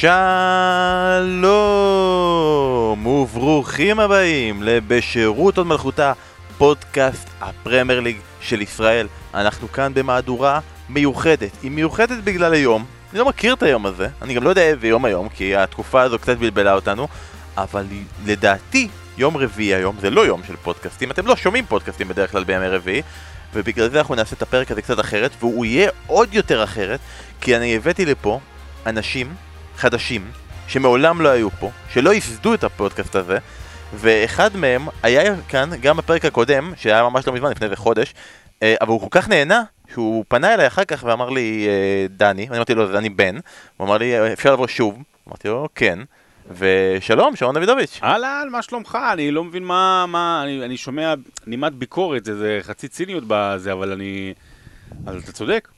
שלום וברוכים הבאים לבשירות עוד מלכותה, פודקאסט הפרמייר ליג של ישראל. אנחנו כאן במהדורה מיוחדת. היא מיוחדת בגלל היום, אני לא מכיר את היום הזה, אני גם לא יודע איזה יום היום, כי התקופה הזו קצת בלבלה אותנו, אבל לדעתי יום רביעי היום זה לא יום של פודקאסטים, אתם לא שומעים פודקאסטים בדרך כלל בימי רביעי, ובגלל זה אנחנו נעשה את הפרק הזה קצת אחרת, והוא יהיה עוד יותר אחרת, כי אני הבאתי לפה אנשים חדשים, שמעולם לא היו פה, שלא ייסדו את הפודקאסט הזה, ואחד מהם היה כאן גם בפרק הקודם, שהיה ממש לא מזמן, לפני איזה חודש, אה, אבל הוא כל כך נהנה, שהוא פנה אליי אחר כך ואמר לי, אה, דני, אני אמרתי לו, אני בן, הוא אמר לי, אפשר לבוא שוב? אמרתי לו, כן. ושלום, שרון דוידוביץ'. אהלן, מה שלומך? אני לא מבין מה, מה, אני, אני שומע נימת ביקורת, זה, זה חצי ציניות בזה, אבל אני... אז אתה צודק,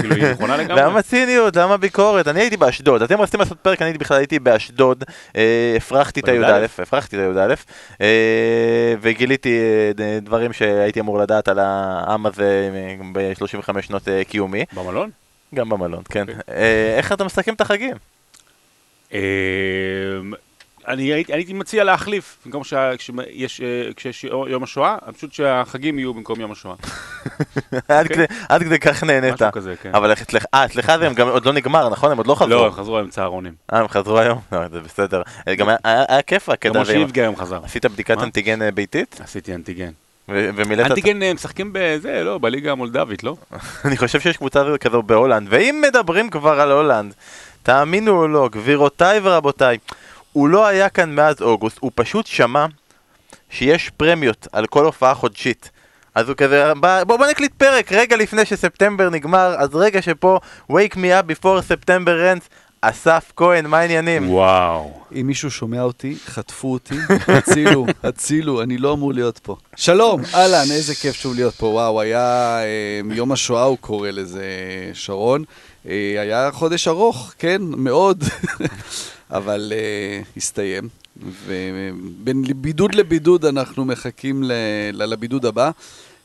כאילו היא נכונה לגמרי. למה ציניות? למה ביקורת? אני הייתי באשדוד, אתם רציתם לעשות פרק, אני בכלל הייתי באשדוד, אה, הפרחתי את הי"א, הפרחתי את הי"א, אה, וגיליתי אה, דברים שהייתי אמור לדעת על העם הזה ב-35 שנות קיומי. במלון? גם במלון, כן. אוקיי. איך אתה מסכם את החגים? אני הייתי, הייתי מציע להחליף, במקום אה, כשיש יום השואה, פשוט שהחגים יהיו במקום יום השואה. עד כדי- עד כדי כך נהנית. משהו כזה, כן. אבל אצלך, אה, אצלך זה גם עוד לא נגמר, נכון? הם עוד לא חזרו. לא, הם חזרו היום צהרונים. אה, הם חזרו היום? לא, זה בסדר. אה, גם היה- כיף הקטע גם הזה. שיבגה היום חזר. עשית בדיקת? אנטיגן אה, ביתית? עשיתי אנטיגן. ומילאת... את- אנטיגן משחקים בזה, לא, בליגה המולדבית, לא? אני חושב שיש קבוצה כזו בהולנד, ואם מדברים כבר על הולנד, תאמינו או לא, גבירותיי ורבותיי, הוא לא היה כאן מאז אוגוסט, הוא פשוט שמע שיש פרמיות על כל הופעה חודשית. אז הוא כזה, בוא, בוא, נקליט פרק רגע לפני שספטמבר נגמר, אז רגע שפה, wake me up before September ends, אסף כהן, מה העניינים? וואו. אם מישהו שומע אותי, חטפו אותי, הצילו, הצילו, אני לא אמור להיות פה. שלום, אהלן, איזה כיף שוב להיות פה. וואו, היה אה, יום השואה, הוא קורא לזה, שרון. אה, היה חודש ארוך, כן, מאוד, אבל אה, הסתיים. ובין בידוד לבידוד אנחנו מחכים ל- ל- לבידוד הבא.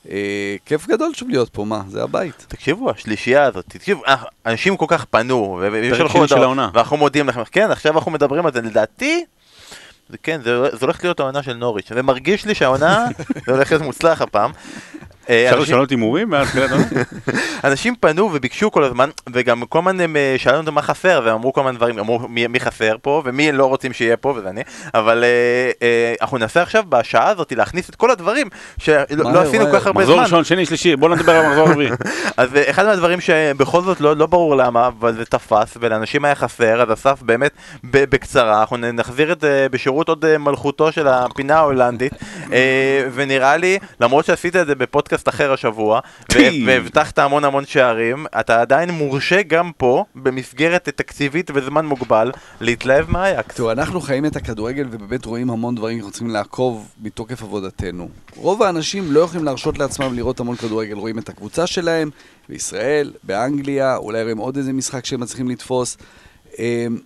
אה, כיף גדול שוב להיות פה, מה? זה הבית. תקשיבו, השלישייה הזאת, תקשיבו, אה, אנשים כל כך פנו, ו- ושלחו של העונה. ואנחנו מודיעים לכם, כן, עכשיו אנחנו מדברים על זה, לדעתי, זה כן, זה, זה הולך להיות העונה של נוריץ', ומרגיש לי שהעונה, זה הולך להיות מוצלח הפעם. אה, אפשר לשנות הימורים מאז תחילת העונה? אנשים פנו וביקשו כל הזמן, וגם כל הזמן הם אה, שאלו אותם מה חסר, והם אמרו כל הזמן דברים, אמרו מי, חסר פה, ומי לא רוצים שיהיה פה, וזה אני, אבל אה, אנחנו ננסה עכשיו בשעה הזאת להכניס את כל הדברים שלא לא עשינו כל. כך הרבה מחזור זמן. ראשון, שני, שלישי, בוא נדבר על מחזור רביעי. אז אחד מהדברים שבכל זאת לא, לא ברור למה, אבל זה תפס, ולאנשים היה חסר, אז אסף באמת בקצרה, אנחנו נחזיר את זה בשירות עוד מלכותו של הפינה ההולנדית, אה, ונראה לי, למרות שעשית את זה בפודקאסט אחר השבוע, טי. והבטחת המון המון שערים, אתה עדיין מורשה גם פה, במסגרת תקציבית וזמן מוגבל, להתלהב מאייקס. תראו, אנחנו חיים את הכדורגל ובאמת רואים המון דברים שאנחנו צריכים לעקוב מתוקף עבודתנו. רוב האנשים לא יכולים להרשות לעצמם לראות המון כדורגל, רואים את הקבוצה שלהם בישראל, באנגליה, אולי רואים עוד איזה משחק שהם מצליחים לתפוס. אמ,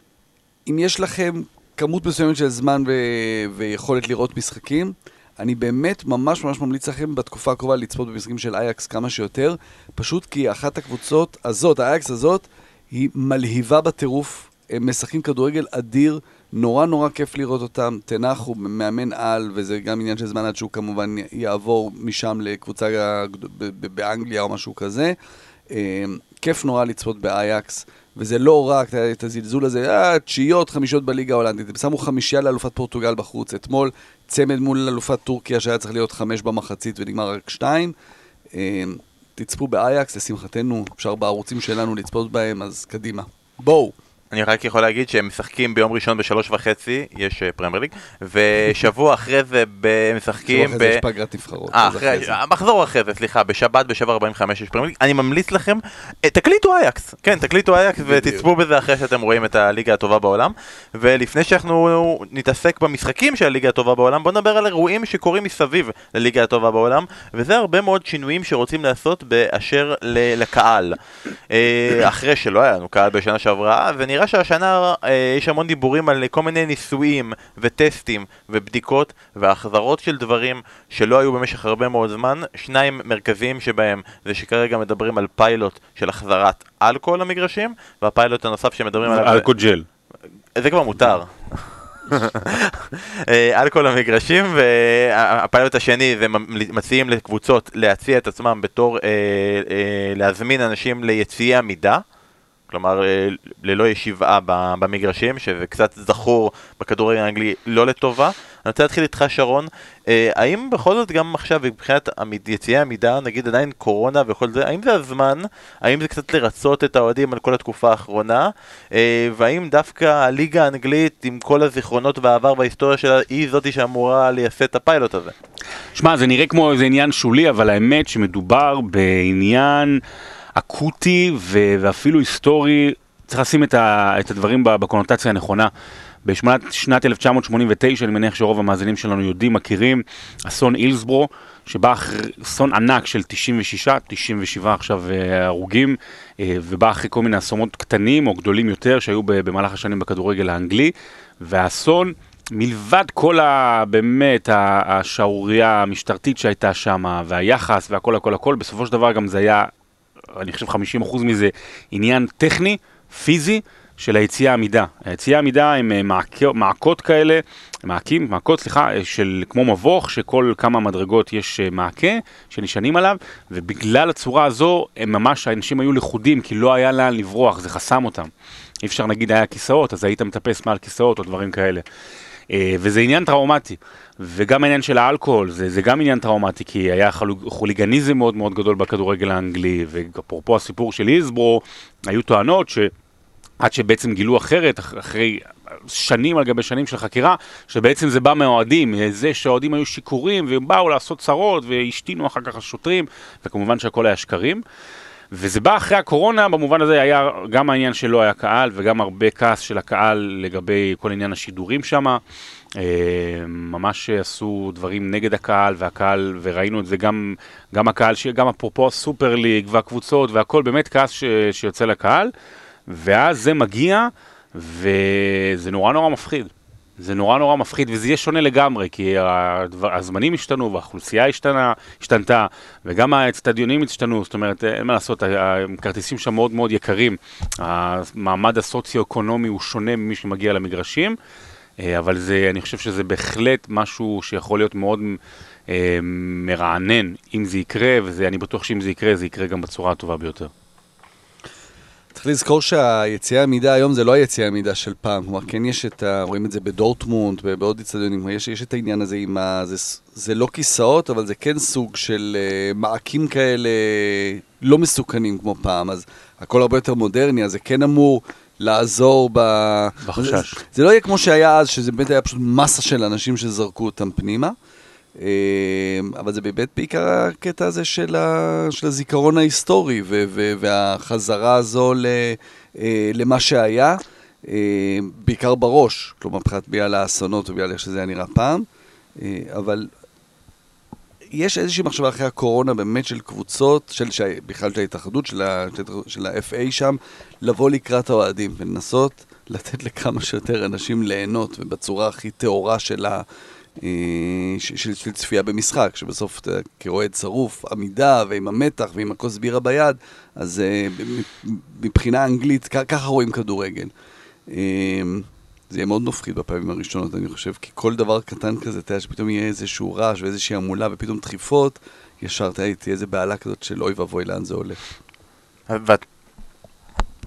אם יש לכם כמות מסוימת של זמן ו- ויכולת לראות משחקים, אני באמת ממש ממש ממליץ לכם בתקופה הקרובה לצפות במשחקים של אייקס כמה שיותר, פשוט כי אחת הקבוצות הזאת, האייקס הזאת, היא מלהיבה בטירוף, הם משחקים כדורגל אדיר, נורא נורא כיף לראות אותם, תנח הוא מאמן על, וזה גם עניין של זמן עד שהוא כמובן יעבור משם לקבוצה באנגליה או משהו כזה. אה, כיף נורא לצפות באייקס, וזה לא רק את הזלזול הזה, אה, תשיעיות, חמישיות בליגה ההולנדית. הם שמו חמישייה לאלופת פורטוגל בחוץ. אתמול צמד מול אלופת טורקיה שהיה צריך להיות חמש במחצית ונגמר רק שתיים. אה, תצפו באייקס, לשמחתנו, אפשר בערוצים שלנו לצפות בהם, אז קדימה. בואו. אני רק יכול להגיד שהם משחקים ביום ראשון בשלוש וחצי, יש אה, פרמייר ליג, ושבוע אחרי זה הם משחקים אחרי ב... זה יש פגרת נבחרות. אה, אז אחרי, זה. המחזור אחרי זה, סליחה, בשבת ב-7.45 יש פרמייר ליג. אני ממליץ לכם, אה, תקליטו אייקס, כן, תקליטו אייקס ותצפו בזה אחרי שאתם רואים את הליגה הטובה בעולם. ולפני שאנחנו נתעסק במשחקים של הליגה הטובה בעולם, בואו נדבר על אירועים שקורים מסביב לליגה הטובה בעולם, וזה הרבה מאוד שינויים שרוצים לעשות באשר לקהל. אה, אחרי שלא היה לנו קהל בשנה שעברה, ונראה שהשנה אה, יש המון דיבורים על כל מיני ניסויים וטסטים ובדיקות והחזרות של דברים שלא היו במשך הרבה מאוד זמן. שניים מרכזיים שבהם זה שכרגע מדברים על פיילוט של החזרת אלכוהול למגרשים, והפיילוט הנוסף שמדברים עליו... אלכוג'ל. זה כבר מותר. אה, אלכוהול למגרשים, והפיילוט השני זה מציעים לקבוצות להציע את עצמם בתור, אה, אה, להזמין אנשים ליציעי עמידה. כלומר, אה, ללא ישיבה במגרשים, שזה קצת זכור בכדורגל האנגלי לא לטובה. אני רוצה להתחיל איתך, שרון. אה, האם בכל זאת גם עכשיו, מבחינת יציאי עמידה, נגיד עדיין קורונה וכל זה, האם זה הזמן? האם זה קצת לרצות את האוהדים על כל התקופה האחרונה? אה, והאם דווקא הליגה האנגלית, עם כל הזיכרונות והעבר וההיסטוריה שלה, היא זאתי שאמורה לייסד את הפיילוט הזה? שמע, זה נראה כמו איזה עניין שולי, אבל האמת שמדובר בעניין אקוטי ו- ואפילו היסטורי, צריך לשים את, ה- את הדברים בקונוטציה הנכונה. בשנת 1989, אני מניח שרוב המאזינים שלנו יודעים, מכירים, אסון אילסברו, שבא אחרי אסון ענק של 96, 97 עכשיו אה, הרוגים, אה, ובא אחרי כל מיני אסונות קטנים או גדולים יותר שהיו במהלך השנים בכדורגל האנגלי, והאסון... מלבד כל ה... באמת השערורייה המשטרתית שהייתה שם, והיחס והכל הכל הכל, בסופו של דבר גם זה היה, אני חושב 50% מזה עניין טכני, פיזי, של היציאה עמידה. היציאה עמידה הם אה, מעק... מעקות כאלה, מעקים, מעקות, סליחה, אה, של כמו מבוך, שכל כמה מדרגות יש אה, מעקה שנשענים עליו, ובגלל הצורה הזו, הם ממש, האנשים היו לכודים, כי לא היה לאן לברוח, זה חסם אותם. אי אפשר נגיד היה כיסאות, אז היית מטפס מעל כיסאות או דברים כאלה. אה, וזה עניין טראומטי. וגם העניין של האלכוהול, זה, זה גם עניין טראומטי, כי היה חוליגניזם מאוד מאוד גדול בכדורגל האנגלי, ואפרופו הסיפור של איזברו, היו טוענות ש... עד שבעצם גילו אחרת, אח- אחרי שנים על גבי שנים של חקירה, שבעצם זה בא מהאוהדים, זה שהאוהדים היו שיכורים והם באו לעשות צרות והשתינו אחר כך השוטרים, וכמובן שהכל היה שקרים. וזה בא אחרי הקורונה, במובן הזה היה גם העניין שלא היה קהל וגם הרבה כעס של הקהל לגבי כל עניין השידורים שם. אה, ממש עשו דברים נגד הקהל והקהל, וראינו את זה גם, גם הקהל, גם אפרופו הסופר ליג והקבוצות והכל, באמת כעס ש, שיוצא לקהל. ואז זה מגיע, וזה נורא נורא מפחיד. זה נורא נורא מפחיד, וזה יהיה שונה לגמרי, כי הדבר, הזמנים השתנו, והאוכלוסייה השתנה, השתנתה, וגם האצטדיונים השתנו, זאת אומרת, אין מה לעשות, הכרטיסים שם מאוד מאוד יקרים. המעמד הסוציו-אקונומי הוא שונה ממי שמגיע למגרשים, אה, אבל זה, אני חושב שזה בהחלט משהו שיכול להיות מאוד אה, מרענן, אם זה יקרה, ואני בטוח שאם זה יקרה, זה יקרה גם בצורה הטובה ביותר. צריך לזכור שהיציאה עמידה היום זה לא היציאה עמידה של פעם, כלומר כן יש את ה... רואים את זה בדורטמונד, בעוד אצטדיונים, יש, יש את העניין הזה עם ה... זה, זה לא כיסאות, אבל זה כן סוג של uh, מעקים כאלה לא מסוכנים כמו פעם, אז הכל הרבה יותר מודרני, אז זה כן אמור לעזור ב... בחשש. זה, זה לא יהיה כמו שהיה אז, שזה באמת היה פשוט מסה של אנשים שזרקו אותם פנימה. אה, אבל זה באמת בעיקר הקטע הזה של, ה, של הזיכרון ההיסטורי ו, ו, והחזרה הזו ל, אה, למה שהיה, אה, בעיקר בראש, כלומר מבחינת בגלל האסונות ובגלל איך שזה היה נראה פעם, אבל יש איזושהי מחשבה אחרי הקורונה באמת של קבוצות, של, של, בכלל של ההתאחדות, של, ה, של ה-FA שם, לבוא לקראת האוהדים ולנסות לתת לכמה שיותר אנשים ליהנות ובצורה הכי טהורה של ה... של, של, של צפייה במשחק, שבסוף אתה כאוהד שרוף, עמידה ועם המתח ועם הכוס בירה ביד, אז uh, מבחינה אנגלית, ככה רואים כדורגל. Uh, זה יהיה מאוד מפחיד בפעמים הראשונות, אני חושב, כי כל דבר קטן כזה, אתה יודע שפתאום יהיה איזשהו רעש ואיזושהי המולה ופתאום דחיפות, ישר תהיה איזה בעלה כזאת של אוי ואבוי לאן זה הולך. ואת...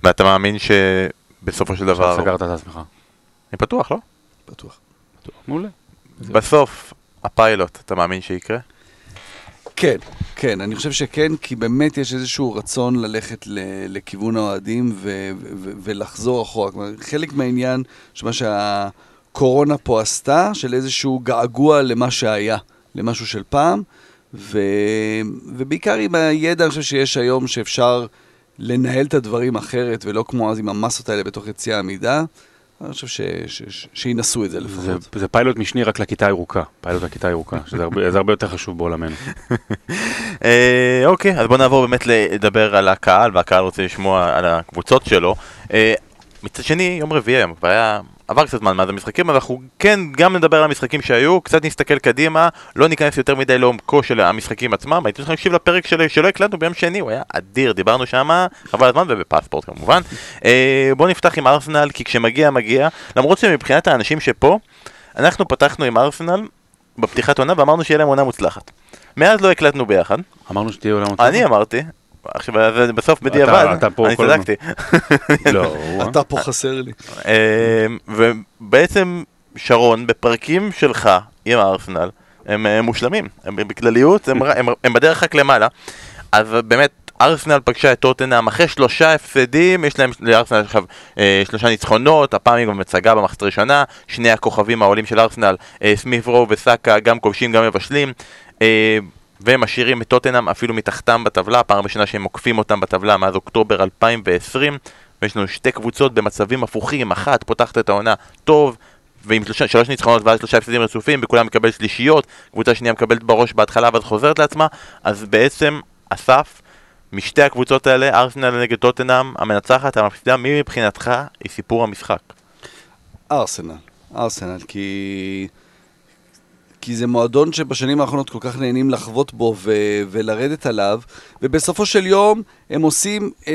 ואתה מאמין שבסופו של דבר... סגרת את עצמך. אני פתוח, לא? בטוח. מעולה. בסוף, הפיילוט, אתה מאמין שיקרה? כן, כן, אני חושב שכן, כי באמת יש איזשהו רצון ללכת ל- לכיוון האוהדים ו- ו- ולחזור אחורה. כלומר, חלק מהעניין, שמה שהקורונה פה עשתה, של איזשהו געגוע למה שהיה, למשהו של פעם, ו- ובעיקר עם הידע, אני חושב שיש היום שאפשר לנהל את הדברים אחרת, ולא כמו אז עם המסות האלה בתוך יציאה עמידה. אני חושב ש, ש, ש, שינסו את זה לפחות. זה, זה פיילוט משני רק לכיתה הירוקה, פיילוט לכיתה הירוקה, שזה הרבה, הרבה יותר חשוב בעולמנו. אה, אוקיי, אז בוא נעבור באמת לדבר על הקהל, והקהל רוצה לשמוע על הקבוצות שלו. מצד שני, יום רביעי היום, כבר היה... עבר קצת זמן מאז המשחקים, אבל אנחנו כן גם נדבר על המשחקים שהיו, קצת נסתכל קדימה, לא ניכנס יותר מדי לעומקו של המשחקים עצמם, הייתי צריך להקשיב לפרק של, שלא הקלטנו ביום שני, הוא היה אדיר, דיברנו שם, חבל הזמן ובפספורט כמובן. אה, בואו נפתח עם ארסנל, כי כשמגיע מגיע, למרות שמבחינת האנשים שפה, אנחנו פתחנו עם ארסנל בפתיחת עונה ואמרנו שיהיה להם עונה מוצלחת. מאז לא הקלטנו ביחד, אמרנו שתהיה עולם מוצלח. אני אמרתי, עכשיו בסוף בדיעבד, אתה פה אני. צדקתי. לא, אתה פה חסר לי. אה, ובעצם שרון, בפרקים שלך עם הארסנל, הם מושלמים, הם בכלליות, הם, הם, הם בדרך רק למעלה. אז באמת, ארסנל פגשה את טוטנאם אחרי שלושה הפסדים, יש להם לארסנל עכשיו אה, שלושה ניצחונות, הפעם היא גם מצגה במחצית הראשונה, שני הכוכבים העולים של ארסנל, אה, סמיף רו וסאקה, גם כובשים גם מבשלים. אה, והם משאירים את טוטנאם אפילו מתחתם בטבלה, פעם ראשונה שהם עוקפים אותם בטבלה מאז אוקטובר 2020 ויש לנו שתי קבוצות במצבים הפוכים, אחת פותחת את העונה טוב ועם שלושה, שלוש ניצחונות ואז שלושה הפסדים רצופים, בכולם מקבל שלישיות, קבוצה שנייה מקבלת בראש בהתחלה ואז חוזרת לעצמה, אז בעצם אסף, משתי הקבוצות האלה, ארסנל נגד טוטנאם, המנצחת, המפסידה, מי מבחינתך היא סיפור המשחק? ארסנל, ארסנל, כי... כי זה מועדון שבשנים האחרונות כל כך נהנים לחוות בו ו- ולרדת עליו, ובסופו של יום הם עושים, את-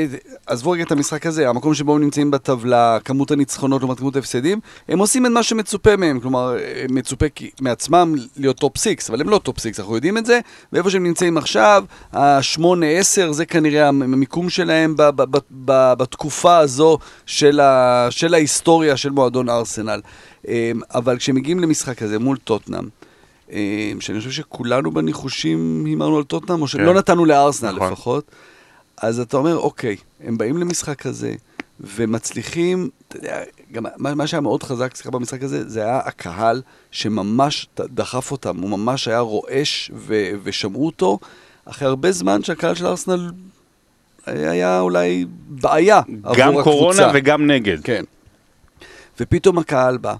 עזבו רגע את המשחק הזה, המקום שבו הם נמצאים בטבלה, כמות הניצחונות לעומת כמות ההפסדים, הם עושים את מה שמצופה מהם, כלומר, מצופה כי- מעצמם להיות top 6, אבל הם לא top 6, אנחנו יודעים את זה, ואיפה שהם נמצאים עכשיו, ה-8-10 זה כנראה המיקום שלהם ב- ב- ב- ב- בתקופה הזו של, ה- של ההיסטוריה של מועדון ארסנל. אמ, אבל כשמגיעים למשחק הזה מול טוטנאם, שאני חושב שכולנו בניחושים הימרנו על טוטנאם, או שלא כן. נתנו לארסנל נכון. לפחות, אז אתה אומר, אוקיי, הם באים למשחק הזה, ומצליחים, אתה יודע, גם מה, מה שהיה מאוד חזק, סליחה, במשחק הזה, זה היה הקהל שממש דחף אותם, הוא ממש היה רועש ו- ושמעו אותו, אחרי הרבה זמן שהקהל של ארסנל היה אולי בעיה עבור גם הקבוצה. קורונה וגם נגד. כן. ופתאום הקהל בא,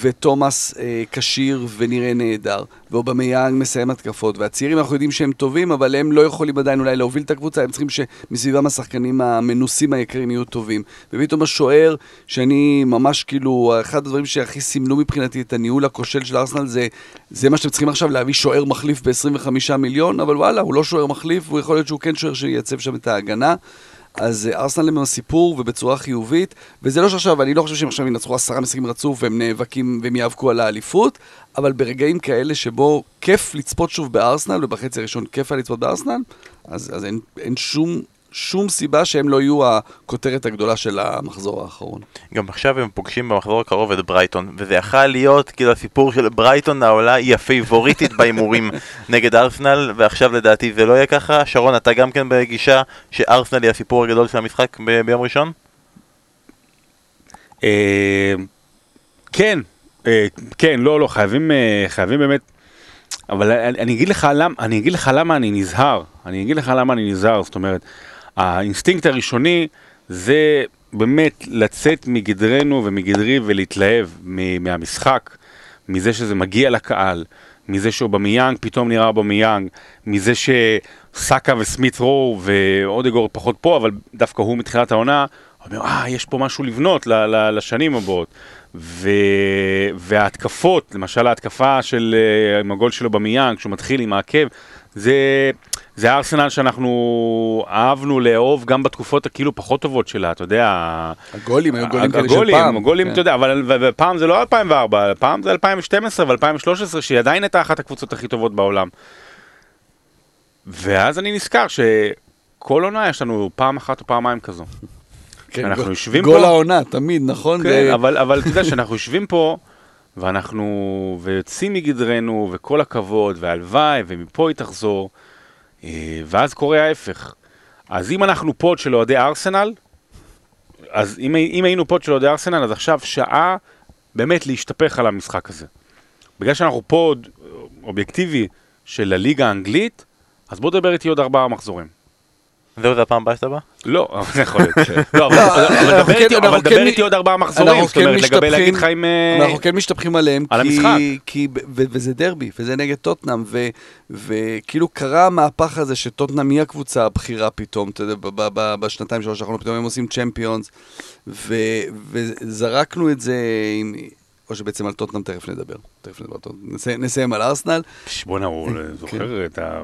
ותומאס אה, כשיר ונראה נהדר, ואובמיאנג מסיים התקפות, והצעירים אנחנו יודעים שהם טובים, אבל הם לא יכולים עדיין אולי להוביל את הקבוצה, הם צריכים שמסביבם השחקנים המנוסים היקרים יהיו טובים. ופתאום השוער, שאני ממש כאילו, אחד הדברים שהכי סימלו מבחינתי את הניהול הכושל של ארסנל זה, זה מה שאתם צריכים עכשיו להביא שוער מחליף ב-25 מיליון, אבל וואלה, הוא לא שוער מחליף, הוא יכול להיות שהוא כן שוער שייצב שם את ההגנה. אז אה, ארסנל הם הסיפור ובצורה חיובית, וזה לא שעכשיו, אני לא חושב שהם עכשיו ינצחו עשרה משחקים רצוף והם נאבקים והם יאבקו על האליפות, אבל ברגעים כאלה שבו כיף לצפות שוב בארסנל, ובחצי הראשון כיף היה לצפות בארסנל, אז, אז אין, אין שום, שום סיבה שהם לא יהיו הכותרת הגדולה של המחזור האחרון. גם עכשיו הם פוגשים במחזור הקרוב את ברייטון, וזה יכל להיות כאילו הסיפור של ברייטון העולה היא הפייבוריטית בהימורים נגד ארסנל, ועכשיו לדעתי זה לא יהיה ככה. שרון, אתה גם כן בגישה שארסנל היא הסיפור הגדול של המשחק ב- ביום ראשון? אה, כן, אה, כן, לא, לא, חייבים, אה, חייבים באמת, אבל אני, אני אגיד לך למה, אני אגיד לך למה אני נזהר, אני אגיד לך למה אני נזהר, זאת אומרת, האינסטינקט הראשוני זה באמת לצאת מגדרנו ומגדרי ולהתלהב מהמשחק, מזה שזה מגיע לקהל, מזה שאובמיאנג פתאום נראה אובמיאנג, מזה שסאקה וסמית רו ואודגור פחות פה, אבל דווקא הוא מתחילת העונה, אומר, אה, יש פה משהו לבנות לשנים הבאות. ו... וההתקפות, למשל ההתקפה של אה, עם הגול שלו במיאנג, כשהוא מתחיל עם העקב, זה, זה הארסנל שאנחנו אהבנו לאהוב גם בתקופות הכאילו פחות טובות שלה, אתה יודע, הגולים היו גולים כאלה של הגולים, פעם. הגולים, כן. אתה יודע, אבל ו- ופעם זה לא 2004, פעם זה 2012 ו-2013, שהיא עדיין הייתה אחת הקבוצות הכי טובות בעולם. ואז אני נזכר שכל עונה יש לנו פעם אחת או פעמיים כזו. כן, אנחנו גול- יושבים גול פה- העונה, תמיד, נכון? כן, זה- אבל, אבל אתה יודע שאנחנו יושבים פה, ואנחנו, ויוצאים מגדרנו, וכל הכבוד, והלוואי, ומפה היא תחזור, ואז קורה ההפך. אז אם אנחנו פוד של אוהדי ארסנל, אז אם, אם היינו פוד של אוהדי ארסנל, אז עכשיו שעה באמת להשתפך על המשחק הזה. בגלל שאנחנו פוד אובייקטיבי של הליגה האנגלית, אז בוא דבר איתי עוד ארבעה מחזורים. זהו, זה הפעם הבאה שאתה בא? לא, אבל זה יכול להיות. לא, אבל דבר כן- איתי- כן איתי עוד ארבעה מחזורים, אנחנו זאת כן אומרת, לגבי להגיד לך אם... אה, אנחנו כן משתפכים עליהם, על כי, המשחק. וזה דרבי, וזה נגד טוטנאם, וכאילו קרה המהפך הזה שטוטנאם היא הקבוצה הבכירה פתאום, אתה יודע, בשנתיים שלוש האחרונות, פתאום הם עושים צ'מפיונס, וזרקנו את זה עם... או שבעצם על טוטנאם תכף נדבר. תכף נדבר. נסיים- על ארסנל. בואנה, הוא כן. זוכר את ה...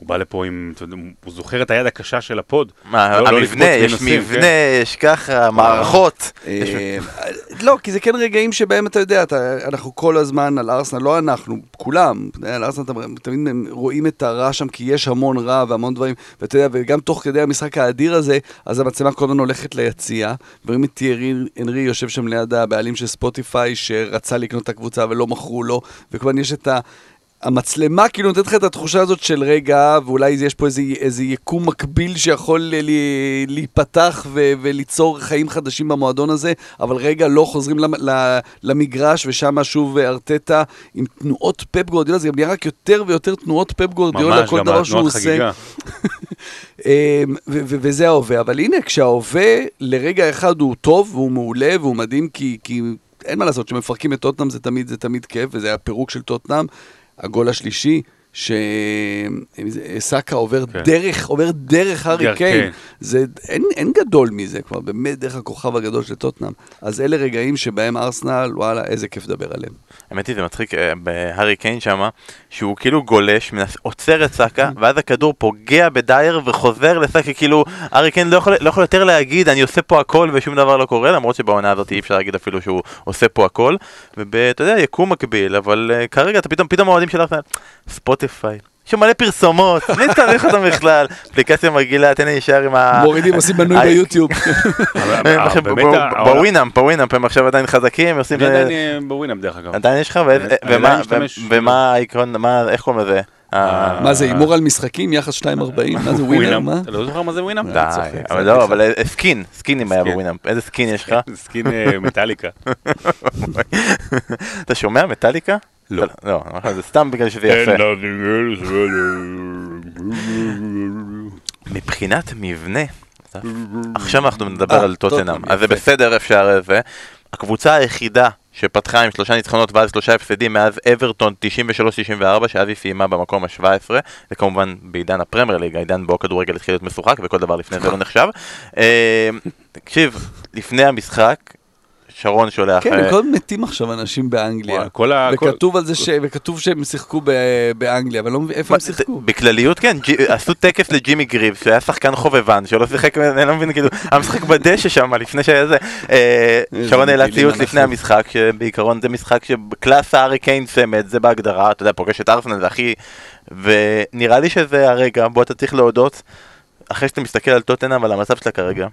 הוא בא לפה עם, אתה יודע, הוא זוכר את היד הקשה של הפוד. מה, לא- לא המבנה, לקפוץ יש מנושאים, מבנה, כן. יש ככה, מערכות. אה, לא, כי זה כן רגעים שבהם אתה יודע, אתה, אנחנו כל הזמן על ארסנל, לא אנחנו, כולם, על ארסנל אתה תמיד רואים את הרע שם, כי יש המון רע והמון דברים, ואתה יודע, וגם תוך כדי המשחק האדיר הזה, אז המצלמה כל הזמן הולכת ליציאה, ורואים את תיארי הנרי יושב שם ליד הבעלים של ספוטיפיי, שרצה לקנות את הקבוצה ולא מכרו לו, וכמובן יש את ה... המצלמה כאילו נותנת לך את התחושה הזאת של רגע, ואולי יש פה איזה, איזה יקום מקביל שיכול ל- להיפתח ו- וליצור חיים חדשים במועדון הזה, אבל רגע, לא חוזרים למ- למגרש, ושם שוב ארטטה עם תנועות פפ גורדיולה, זה גם נהיה רק יותר ויותר תנועות פפ גורדיולה, כל דבר שהוא עושה. אמ, וזה ההווה. אבל הנה, כשההווה לרגע אחד הוא טוב והוא מעולה והוא מדהים, כי, כי אין מה לעשות, כשמפרקים את טוטנאם זה תמיד, זה תמיד כיף, וזה היה פירוק של טוטנאם. הגול השלישי, שסאקה עובר כן. דרך, עובר דרך הארי קיין. כן. זה, אין, אין גדול מזה, כלומר, באמת דרך הכוכב הגדול של טוטנאם. אז אלה רגעים שבהם ארסנל, וואלה, איזה כיף לדבר עליהם. האמת היא זה מצחיק אה, בהארי קיין שמה, שהוא כאילו גולש, עוצר את סאקה, ואז הכדור פוגע בדייר וחוזר לסאקה, כאילו הארי קיין לא יכול, לא יכול יותר להגיד אני עושה פה הכל ושום דבר לא קורה, למרות שבעונה הזאת אי אפשר להגיד אפילו שהוא עושה פה הכל, ואתה יודע, יקום מקביל, אבל אה, כרגע אתה פתאום, פתאום האוהדים של ארסנל, ספוטיפיי. יש שם מלא פרסומות, בלי צריך אותם בכלל, אפליקציה מגעילה, תן לי להישאר עם ה... מורידים, עושים מנוי ביוטיוב. ב Winamp, ב Winamp הם עכשיו עדיין חזקים, עושים... אני עדיין בווינאפ דרך אגב. עדיין יש לך? ומה- העיקרון, מה- איך קוראים לזה? אה, מה זה, הימור על משחקים, יחס 2.40? מה זה ווינר, מה? אתה לא זוכר מה זה ווינאפ? די, אבל לא. אבל אה, skin, סקינים היה skin. ב Winamp. איזה skin יש לך? skin אה, מטאליקה. אתה שומע מטאליקה? לא. לא, זה סתם בגלל שזה יפה. מבחינת מבנה, עכשיו אנחנו נדבר על טוטנאם, אז זה. בסדר אפשר זה. הקבוצה היחידה שפתחה עם שלושה ניצחונות ואז שלושה הפסדים מאז אברטון 93-94 שאז היא סיימה במקום ה-17 וכמובן בעידן הפרמייר ליג, העידן בו הכדורגל התחיל להיות משוחק וכל דבר לפני זה לא נחשב. אה, תקשיב, לפני המשחק שרון שולח... כן, אה, הם כל הזמן מתים עכשיו אנשים באנגליה. כל ה... כל- וכתוב על זה ש... וכתוב שהם שיחקו באנגליה, אבל לא מבין איפה הם שיחקו. בכלליות כן, עשו טקס לג'ימי גריבס שהיה שחקן חובבן שלא שיחק, אני לא מבין כאילו, היה משחק בדשא שם לפני שהיה זה, אה, שרון העלה ציוץ. לפני המשחק שבעיקרון זה משחק שקלאס הארי קיין צמד זה בהגדרה, אתה יודע פוגש את ארסנל זה הכי, ונראה לי שזה הרגע בו אתה צריך להודות אחרי שאתה מסתכל על טוטנאם ועל המצב שלה כרגע.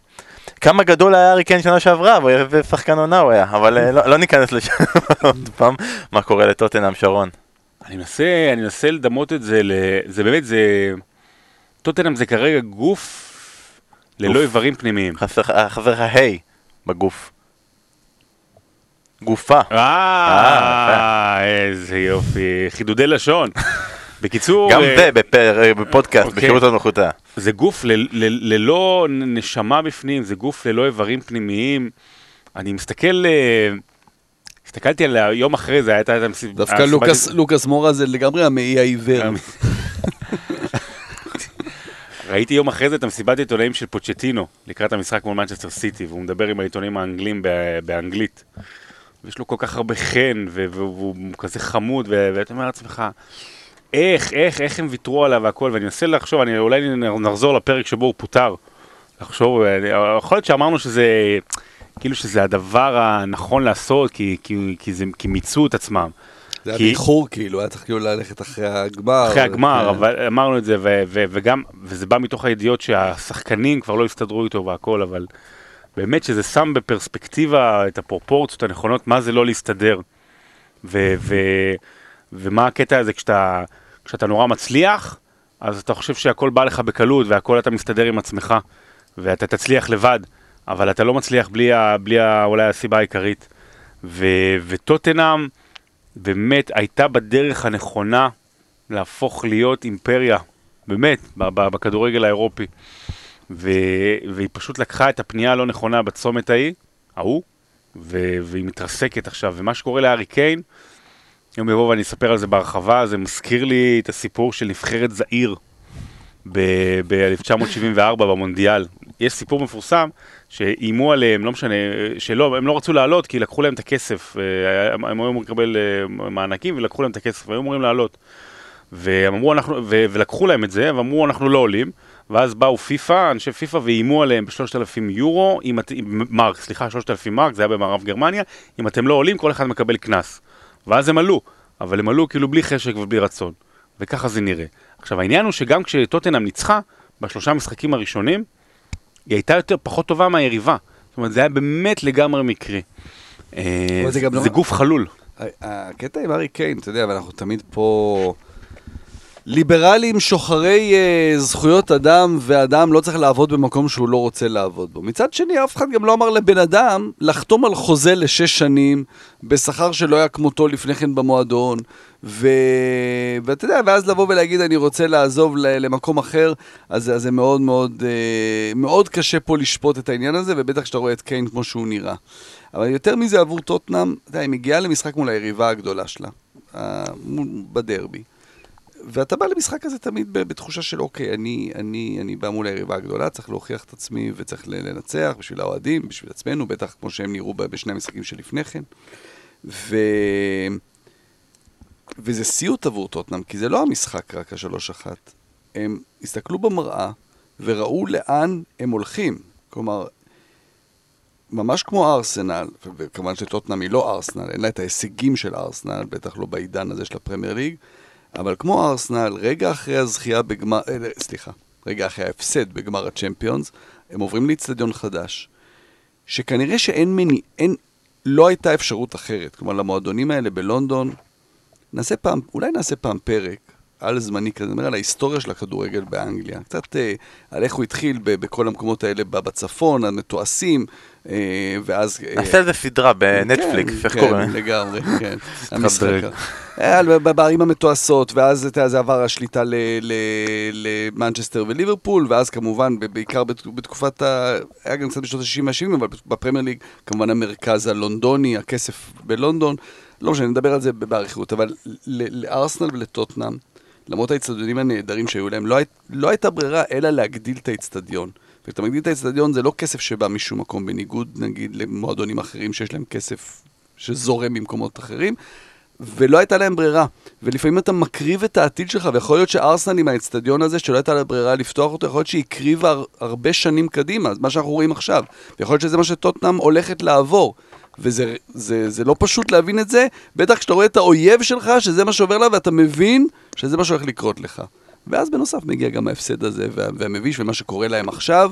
כמה גדול היה הארי קיין שנה שעברה, ואיזה שחקן עונה הוא היה, אבל אה, לא לא ניכנס לשם עוד פעם, מה קורה לטוטנאם שרון. אני מנסה, אני מנסה לדמות את זה, ל... זה באמת, זה... טוטנאם זה כרגע גוף ללא. איברים פנימיים. חסר לך היי בגוף. גופה. אה, איזה יופי, חידודי לשון. בקיצור, גם אה, זה אה, בפודקאסט, אוקיי. בשירות המלכותה. זה גוף ל- ל- ללא נשמה בפנים, זה גוף ללא איברים פנימיים. אני מסתכל, אה, הסתכלתי על היום אחרי זה, הייתה. דווקא לוקאס- לוקאס מורה זה לגמרי המעי העיוור. ראיתי יום אחרי זה את המסיבת עיתונאים של פוצ'טינו, לקראת המשחק מול מנצ'סטר סיטי, והוא מדבר עם העיתונים האנגלים באנגלית. ויש לו כל כך הרבה חן, והוא כזה חמוד, ואתה אומר לעצמך, איך, איך, איך הם ויתרו עליו והכל, ואני מנסה לחשוב, אני, אולי נחזור לפרק שבו הוא פוטר. לחשוב, יכול להיות שאמרנו שזה, כאילו שזה הדבר הנכון לעשות, כי, כי, כי, זה, כי מיצו את עצמם. זה היה כי- באיחור כאילו, היה צריך כאילו ללכת אחרי הגמר. אחרי הגמר, כן. אבל אמרנו את זה, וגם, וזה בא מתוך הידיעות שהשחקנים כבר לא הסתדרו איתו והכל, אבל באמת שזה שם בפרספקטיבה את הפרופורציות הנכונות, מה זה לא להסתדר. ו- ומה הקטע הזה כשאתה, כשאתה נורא מצליח, אז אתה חושב שהכל בא לך בקלות והכל אתה מסתדר עם עצמך, ואתה תצליח לבד, אבל אתה לא מצליח בלי, ה- בלי ה- אולי הסיבה העיקרית. ו- וטוטנאם באמת הייתה בדרך הנכונה להפוך להיות אימפריה, באמת, בכדורגל האירופי. ו... והיא פשוט לקחה את הפנייה הלא נכונה בצומת ההיא, ההוא, ו... והיא מתרסקת עכשיו, ומה שקורה להארי קיין, יום יבוא ואני אספר על זה בהרחבה, זה מזכיר לי את הסיפור של נבחרת זעיר ב-1974 במונדיאל. יש סיפור מפורסם שאיימו עליהם, לא משנה, שלא, הם לא רצו לעלות כי לקחו להם את הכסף, אה, הם היו אמורים לקבל אה, מענקים ולקחו להם את הכסף, והיו אמורים לעלות. והם אמרו, אנחנו, ו, ולקחו להם את זה, ואמרו אנחנו לא עולים, ואז באו פיפא, אנשי פיפא, ואיימו עליהם ב-3,000 יורו, אם מרק, סליחה, 3,000 מרק, זה היה במערב גרמניה, אם אתם לא עולים, כל אחד מקבל קנס. ואז הם עלו, אבל הם עלו כאילו בלי חשק ובלי רצון, וככה זה נראה. עכשיו העניין הוא שגם כשטוטנאם ניצחה, בשלושה המשחקים הראשונים, היא הייתה יותר פחות טובה מהיריבה. זאת אומרת, זה היה באמת לגמרי מקרי. אה, אבל זה לא- זה גוף חלול. הקטע עם ארי קיין, אתה יודע, ואנחנו תמיד פה ליברלים שוחרי uh, זכויות אדם, ואדם לא צריך לעבוד במקום שהוא לא רוצה לעבוד בו. מצד שני, אף אחד גם לא אמר לבן אדם לחתום על חוזה לשש שנים, בשכר שלא היה כמותו לפני כן במועדון, ו... ואתה יודע, ואז לבוא ולהגיד, אני רוצה לעזוב למקום אחר, אז, אז זה מאוד מאוד, uh, מאוד קשה פה לשפוט את העניין הזה, ובטח כשאתה רואה את קיין כמו שהוא נראה. אבל יותר מזה עבור טוטנאם, אתה יודע, היא מגיעה למשחק מול היריבה הגדולה שלה, בדרבי. ואתה בא למשחק הזה תמיד בתחושה של אוקיי, אני, אני, אני בא מול היריבה הגדולה, צריך להוכיח את עצמי וצריך לנצח בשביל האוהדים, בשביל עצמנו, בטח כמו שהם נראו בשני המשחקים שלפני כן. ו... וזה סיוט עבור טוטנאם, כי זה לא המשחק רק השלוש אחת. הם הסתכלו במראה וראו לאן הם הולכים. כלומר, ממש כמו ארסנל, וכמובן שטוטנאם היא לא ארסנל, אין לה את ההישגים של ארסנל, בטח לא בעידן הזה של הפרמייר ליג, אבל כמו ארסנל, רגע אחרי הזכייה בגמר, אה, סליחה, רגע אחרי ההפסד בגמר הצ'מפיונס, הם עוברים לאיצטדיון חדש, שכנראה שאין מני... אין... לא הייתה אפשרות אחרת. כלומר, למועדונים האלה בלונדון, נעשה פעם, אולי נעשה פעם פרק על זמני כזה, נדבר על ההיסטוריה של הכדורגל באנגליה. קצת אה, על איך הוא התחיל ב- בכל המקומות האלה בצפון, המתועשים, ואז... אה, נעשה על זה סדרה בנטפליקס, כן, איך כן, קוראים? לגמרי, כן. המשחק. ב- בערים המתועשות, ואז אתה יודע, זה עבר השליטה למנצ'סטר וליברפול, ואז כמובן, בעיקר בת- בתקופת ה... היה גם קצת בשנות ה-60 וה-70, אבל בפרמייר ליג, כמובן המרכז הלונדוני, הכסף בלונדון. לא משנה, נדבר על זה באריכות, אבל לארסנל ולטוטנאם, למרות האצטדיונים הנהדרים שהיו להם, לא, הי- לא הייתה ברירה אלא להגדיל את האצטדיון. וכשאתה מגדיל את האצטדיון זה לא כסף שבא משום מקום, בניגוד נגיד למועדונים אחרים שיש להם כסף שזורם ממקומות אחרים, ולא הייתה להם ברירה. ולפעמים אתה מקריב את העתיד שלך, ויכול להיות שארסנל עם האצטדיון הזה, שלא הייתה לה ברירה לפתוח אותו, יכול להיות שהיא הקריבה הר- הרבה שנים קדימה, מה שאנחנו רואים עכשיו. ויכול להיות שזה מה שטוטנאם הולכת לעבור. וזה זה, זה לא פשוט להבין את זה, בטח כשאתה רואה את האויב שלך, שזה מה שעובר לה, ואתה מבין שזה מה שהולך לקרות לך. ואז בנוסף מגיע גם ההפסד הזה וה- והמביש, ומה שקורה להם עכשיו.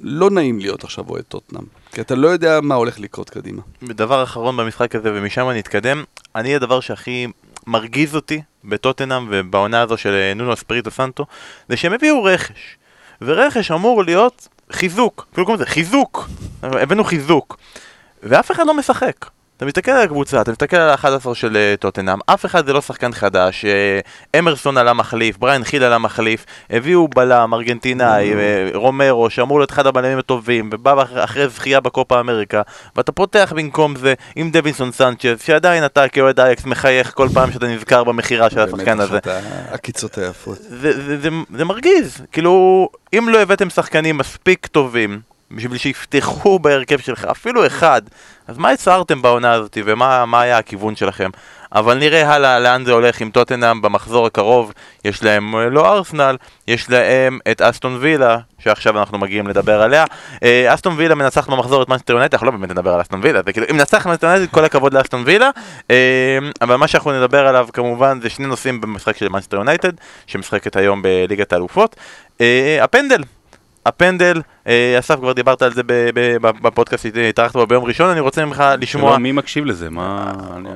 לא נעים להיות עכשיו אוהד טוטנאם, כי אתה לא יודע מה הולך לקרות קדימה. דבר אחרון במשחק הזה, ומשם נתקדם, אני הדבר שהכי מרגיז אותי בטוטנאם ובעונה הזו של אה, נונו אספריטו סנטו, זה שהם הביאו רכש. ורכש אמור להיות חיזוק, אפילו קוראים לזה חיזוק, הבאנו חיזוק. ואף אחד לא משחק. אתה מסתכל על הקבוצה, אתה מסתכל על ה-11 של אה, טוטנאם, אף אחד זה לא שחקן חדש, אה, אמרסון עלה מחליף, בריין חיל עלה מחליף, הביאו בלם ארגנטינאי, אה, רומרו, שאמור להיות אחד הבלמים הטובים, ובא אח- אחרי זכייה בקופה אמריקה, ואתה פותח במקום זה עם דווינסון סנצ'ז, שעדיין אתה כאוהד אייקס מחייך כל פעם שאתה נזכר במכירה של השחקן באמת הזה. אחת העקיצות היפות. זה מרגיז, כאילו, אם לא הבאתם שחקנים מספיק טובים בשביל שיפתחו בהרכב שלך, אפילו אחד, אז מה הצהרתם בעונה הזאת ומה מה היה הכיוון שלכם? אבל נראה הלאה לאן זה הולך עם טוטנאם במחזור הקרוב, יש להם אה, לא ארסנל, יש להם את אסטון וילה, שעכשיו אנחנו מגיעים לדבר עליה. אה, אסטון וילה מנצחת במחזור את מנצ'סטר יונייטד, אנחנו לא באמת נדבר על אסטון וילה, זה כאילו, אם נצח מנצ'סטר יונייטד, כל הכבוד לאסטון וילה, אה, אבל מה שאנחנו נדבר עליו כמובן זה שני נושאים במשחק של מנצ'סטר יונייטד, שמשחקת היום בליגת האלופות. הפנדל, הפנדל, אה, אסף כבר דיברת על זה ב- ב- בפודקאסט שהתארחת בו ביום ראשון, אני רוצה ממך לשמוע. לא, מי מקשיב לזה? מה...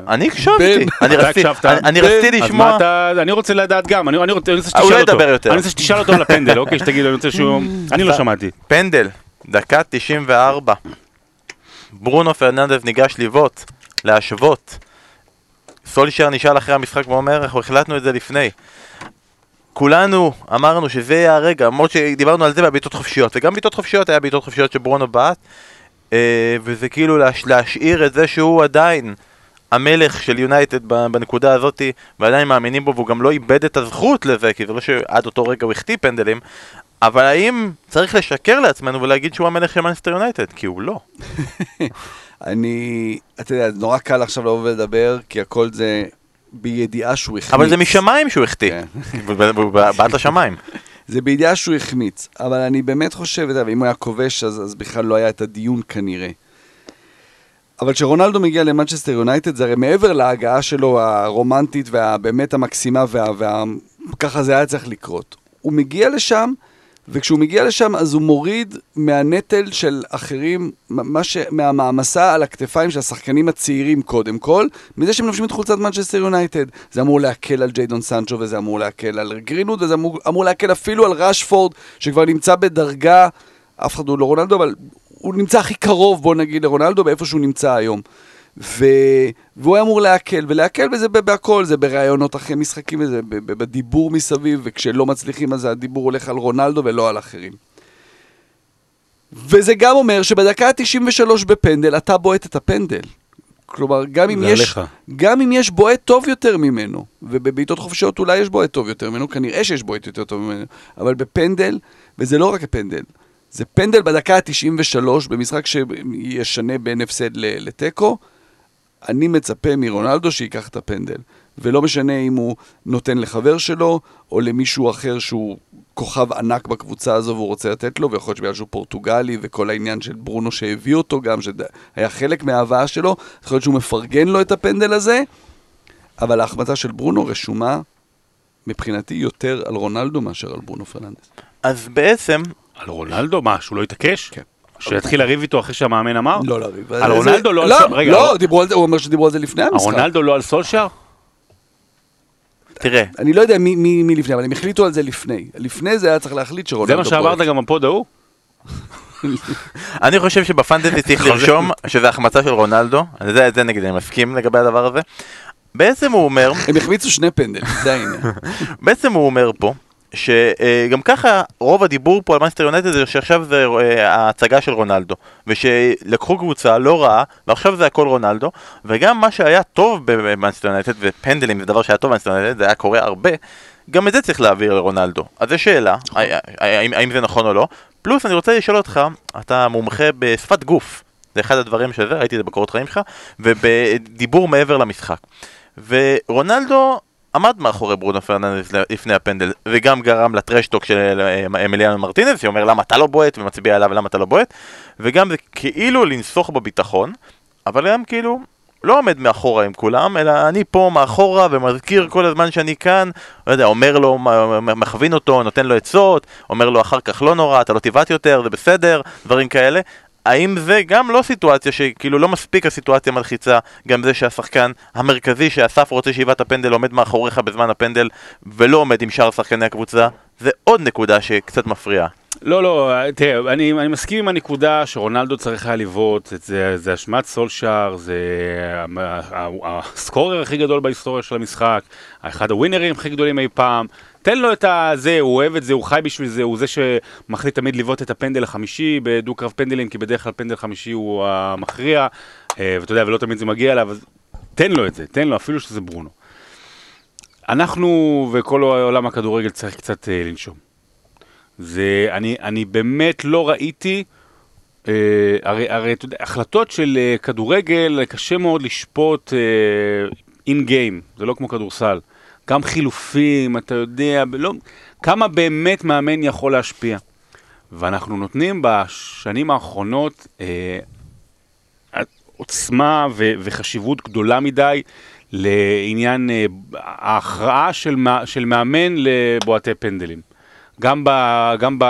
אני- הקשבתי. אני אתה רציתי- הקשבת? אני- לשמוע, אתה... אני רוצה לדעת גם, אני אני רוצה אני רוצה הוא שתשאל לא אותו. ידבר יותר. אני רוצה שתשאל אותו על הפנדל, אוקיי? שתגיד אני רוצה שהוא... אני לא שמעתי. פנדל, דקה 94, ברונו פרננדז ניגש לבעוט, להשוות. סולישר נשאל אחרי המשחק ואומר, אנחנו החלטנו את זה לפני. כולנו אמרנו שזה יהיה הרגע, למרות שדיברנו על זה בבעיטות חופשיות, וגם בעיטות חופשיות היה בעיטות חופשיות שברונו בעט, אה, וזה כאילו להש, להשאיר את זה שהוא עדיין המלך של יונייטד בנקודה הזאת, ועדיין מאמינים בו, והוא גם לא איבד את הזכות לזה, כי זה לא שעד אותו רגע הוא החטיא פנדלים, אבל האם צריך לשקר לעצמנו ולהגיד שהוא המלך של מנסטר יונייטד? כי הוא לא. אני, אתה יודע, נורא קל עכשיו לבוא ולדבר, כי הכל זה בידיעה שהוא החמיץ. אבל זה משמיים שהוא החטיא, כן. בעט לשמיים. זה בידיעה שהוא החמיץ, אבל אני באמת חושב, ואם הוא היה כובש, אז, אז בכלל לא היה את הדיון כנראה. אבל כשרונלדו מגיע למנצ'סטר יונייטד, זה הרי מעבר להגעה שלו הרומנטית והבאמת המקסימה, וה, וה, ככה זה היה צריך לקרות. הוא מגיע לשם, וכשהוא מגיע לשם אז הוא מוריד מהנטל של אחרים, מה ש... מהמעמסה על הכתפיים של השחקנים הצעירים קודם כל, מזה שהם לובשים את חולצת מנצ'סטר יונייטד. זה אמור להקל על ג'יידון סנצ'ו וזה אמור להקל על גרינוד וזה אמור, אמור להקל אפילו על ראשפורד שכבר נמצא בדרגה, אף אחד הוא לא רונלדו, אבל הוא נמצא הכי קרוב בוא נגיד לרונלדו באיפה שהוא נמצא היום. ו... והוא היה אמור להקל, ולהקל בזה בהכל, זה בראיונות אחרי משחקים, וזה בדיבור מסביב, וכשלא מצליחים אז הדיבור הולך על רונלדו ולא על אחרים. וזה גם אומר שבדקה ה-93 בפנדל, אתה בועט את הפנדל. כלומר, גם אם, יש, גם אם יש בועט טוב יותר ממנו, ובבעיטות חופשיות אולי יש בועט טוב יותר ממנו, כנראה שיש בועט יותר טוב ממנו, אבל בפנדל, וזה לא רק הפנדל, זה פנדל בדקה ה-93 במשחק שישנה בין הפסד לתיקו, אני מצפה מרונלדו שייקח את הפנדל. ולא משנה אם הוא נותן לחבר שלו, או למישהו אחר שהוא כוכב ענק בקבוצה הזו והוא רוצה לתת לו, ויכול להיות שבגלל שהוא פורטוגלי, וכל העניין של ברונו שהביא אותו גם, שהיה חלק מההבאה שלו, יכול להיות שהוא מפרגן לו את הפנדל הזה, אבל ההחמצה של ברונו רשומה מבחינתי יותר על רונלדו מאשר על ברונו פרננדס. אז בעצם... על רונלדו? מה, שהוא לא התעקש? כן. שיתחיל לריב איתו אחרי שהמאמן אמר? לא לריב. על רונלדו לא על לא, סולשייר? רגע, לא, דיברו על זה, הוא אומר שדיברו על זה לפני המשחק. רונלדו לא על סולשייר? תראה, אני לא יודע מי- לפני, אבל הם החליטו על זה לפני. לפני זה היה צריך להחליט שרונלדו זה מה שאמרת. גם בפוד ההוא? אני חושב שבפנטזי צריך לרשום שזה החמצה של רונלדו, זה, זה נגיד, אני מסכים לגבי הדבר הזה. בעצם הוא אומר, הם החמיצו שני פנדלים, זה העניין. בעצם הוא אומר פה, שגם ככה רוב הדיבור פה על מנסטר יונייטד זה שעכשיו זה אה, ההצגה של רונלדו ושלקחו קבוצה לא רעה ועכשיו זה הכל רונלדו וגם מה שהיה טוב במנצ'סטר יונייטד ופנדלים זה דבר שהיה טוב במנצ'סטר יונייטד זה היה קורה הרבה גם את זה צריך להעביר לרונלדו. אז זו שאלה האם, האם, האם זה נכון או לא? פלוס אני רוצה לשאול אותך אתה מומחה בשפת גוף זה אחד הדברים שזה ראיתי את זה בקורות חיים שלך ובדיבור מעבר למשחק. ורונלדו עמד מאחורי ברונו פרננדס לפני הפנדל וגם גרם ל trash talk של אה, אמיליאנו מרטינז שאומר למה אתה לא בועט? ומצביע עליו למה אתה לא בועט? וגם זה כאילו לנסוך בביטחון אבל גם כאילו לא עומד מאחורה עם כולם אלא אני פה מאחורה ומזכיר כל הזמן שאני כאן לא יודע, אומר לו, מכווין אותו, נותן לו עצות אומר לו אחר כך לא נורא, אתה לא תבעט יותר, זה בסדר, דברים כאלה האם זה גם לא סיטואציה שכאילו לא מספיק הסיטואציה מלחיצה גם זה שהשחקן המרכזי שאסף רוצה שאיבת הפנדל עומד מאחוריך בזמן הפנדל ולא עומד עם שאר שחקני הקבוצה זה עוד נקודה שקצת מפריעה לא, לא, תראה, אני, אני מסכים עם הנקודה שרונלדו צריך היה לבעוט, זה, זה אשמת סולשאר, זה הסקורר הכי גדול בהיסטוריה של המשחק, אחד הווינרים הכי גדולים אי פעם. תן לו את הזה, הוא אוהב את זה, הוא חי בשביל זה, הוא זה שמחליט תמיד לבעוט את הפנדל החמישי בדו-קרב פנדלים, כי בדרך כלל פנדל חמישי הוא המכריע, אה, ואתה יודע, ולא תמיד זה מגיע אליו, אז תן לו את זה, תן לו, אפילו שזה ברונו. אנחנו וכל עולם הכדורגל צריך קצת אה, לנשום. זה, אני, אני באמת לא ראיתי, אה, הרי, הרי אתה יודע, החלטות של אה, כדורגל קשה מאוד לשפוט אין גיים, זה לא כמו כדורסל. גם חילופים, אתה יודע, לא, כמה באמת מאמן יכול להשפיע. ואנחנו נותנים בשנים האחרונות אה, עוצמה ו- וחשיבות גדולה מדי לעניין אה, ההכרעה של, של מאמן לבועטי פנדלים. גם, ב, גם, ב,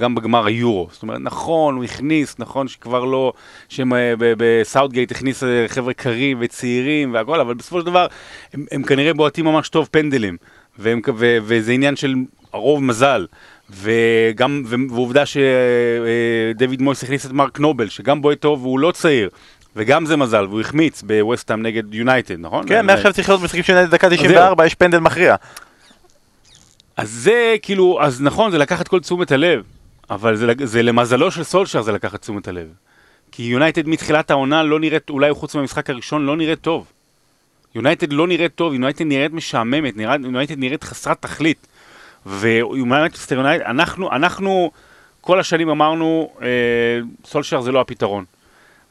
גם בגמר היורו. זאת אומרת, נכון, הוא הכניס, נכון שכבר לא, שבסאוטגייט הכניס אה, חבר'ה קרים וצעירים והכל, אבל בסופו של דבר הם, הם כנראה בועטים ממש טוב פנדלים, והם, ו, וזה עניין של הרוב מזל. וגם, ועובדה שדויד מויס הכניס את מרק נובל, שגם בועט טוב והוא לא צעיר. וגם זה מזל, והוא החמיץ בווסטהאם נגד יונייטד, נכון? כן, מעכשיו צריך להיות משחקים של דקה 94, יש פנדל מכריע אז זה כאילו, אז נכון, זה לקח את כל תשומת הלב, אבל זה, זה למזלו של סולשייר זה לקח את תשומת הלב. כי יונייטד מתחילת העונה לא נראית, אולי חוץ מהמשחק הראשון, לא נראית טוב. יונייטד לא נראית טוב, יונייטד נראית משעממת, יונייטד נראית חסרת תכלית. ויונייטד, אנחנו, אנחנו כל השנים אמרנו, אה, סולשר זה לא הפתרון.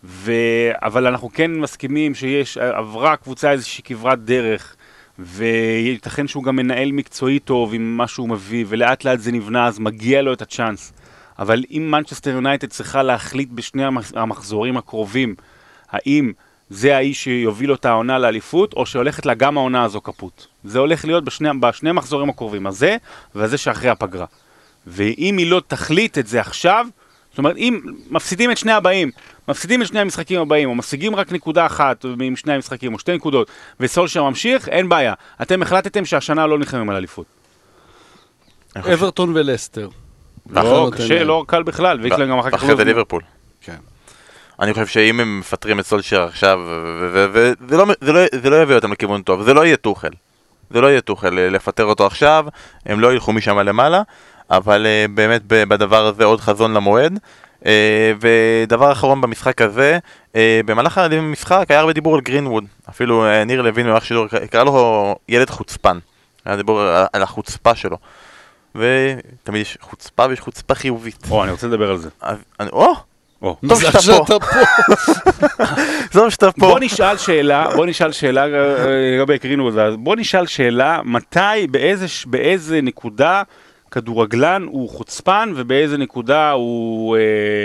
ו... אבל אנחנו כן מסכימים שיש, עברה הקבוצה איזושהי כברת דרך, וייתכן שהוא גם מנהל מקצועי טוב עם מה שהוא מביא, ולאט לאט זה נבנה, אז מגיע לו את הצ'אנס. אבל אם מנצ'סטר יונייטד צריכה להחליט בשני המחזורים הקרובים, האם זה האיש שיוביל אותה העונה לאליפות, או שהולכת לה גם העונה הזו כפות. זה הולך להיות בשני, בשני המחזורים הקרובים, הזה וזה שאחרי הפגרה. ואם היא לא תחליט את זה עכשיו, זאת אומרת, אם מפסידים את שני הבאים, מפסידים את שני המשחקים הבאים, או משיגים רק נקודה אחת עם שני המשחקים, או שתי נקודות, וסולשר ממשיך, אין בעיה. אתם החלטתם שהשנה לא נלחמים על אליפות. אברטון ולסטר. לא, קשה, לא קל בכלל, ויקלר גם אחר כך... אחרי זה ליברפול. כן. אני חושב שאם הם מפטרים את סולשר עכשיו, וזה לא יביא אותם לכיוון טוב, זה לא יהיה טוחל. זה לא יהיה טוחל לפטר אותו עכשיו, הם לא ילכו משם למעלה, אבל אה, באמת בדבר הזה עוד חזון למועד. אה, ודבר אחרון במשחק הזה, אה, במהלך המשחק היה הרבה דיבור על גרינווד, אפילו ניר לוין במערכת שידור קרא לו ילד חוצפן, היה דיבור על החוצפה שלו. ותמיד יש חוצפה ויש חוצפה חיובית. או, אני רוצה לדבר על זה. או! טוב שאתה פה. טוב שאתה פה. בוא נשאל שאלה, בוא נשאל שאלה לגבי גרינווד, בוא נשאל שאלה, מתי, באיזה נקודה כדורגלן הוא חוצפן ובאיזה נקודה הוא, אה,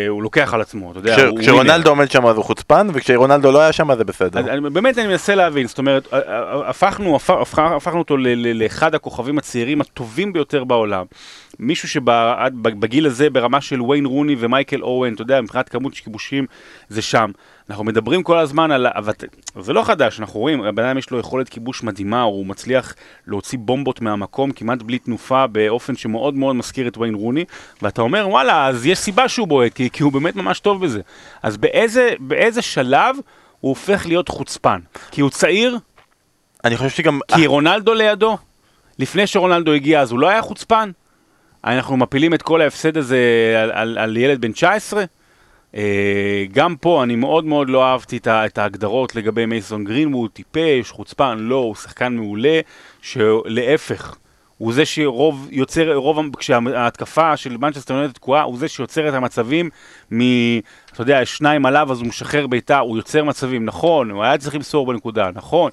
הוא לוקח על עצמו, אתה יודע. כש, כשרונלדו עומד שם אז הוא חוצפן וכשרונלדו לא היה שם אז זה בסדר. אז, אני, באמת אני מנסה להבין, זאת אומרת, הפכנו, הפכ, הפכנו אותו לאחד הכוכבים הצעירים הטובים ביותר בעולם. מישהו שבגיל הזה ברמה של ויין רוני ומייקל אורן, אתה יודע, מבחינת כמות כיבושים זה שם. אנחנו מדברים כל הזמן על... אבל זה לא חדש, אנחנו רואים, הבן אדם יש לו יכולת כיבוש מדהימה, הוא מצליח להוציא בומבות מהמקום כמעט בלי תנופה באופן שמאוד מאוד מזכיר את ויין רוני, ואתה אומר, וואלה, אז יש סיבה שהוא בועט, כי, כי הוא באמת ממש טוב בזה. אז באיזה, באיזה שלב הוא הופך להיות חוצפן? כי הוא צעיר? אני חושב שגם... כי רונלדו לידו? לפני שרונלדו הגיע אז הוא לא היה חוצפן? אנחנו מפילים את כל ההפסד הזה על, על, על ילד בן 19? Uh, גם פה אני מאוד מאוד לא אהבתי את ההגדרות לגבי מייסון גרינווד, טיפש, חוצפן, לא, הוא שחקן מעולה, שלהפך, הוא זה שרוב יוצר, רוב, כשההתקפה של מנצ'סטר יונטד תקועה, הוא זה שיוצר את המצבים מ... אתה יודע, שניים עליו אז הוא משחרר בעיטה, הוא יוצר מצבים, נכון, הוא היה צריך למסור בנקודה, נכון,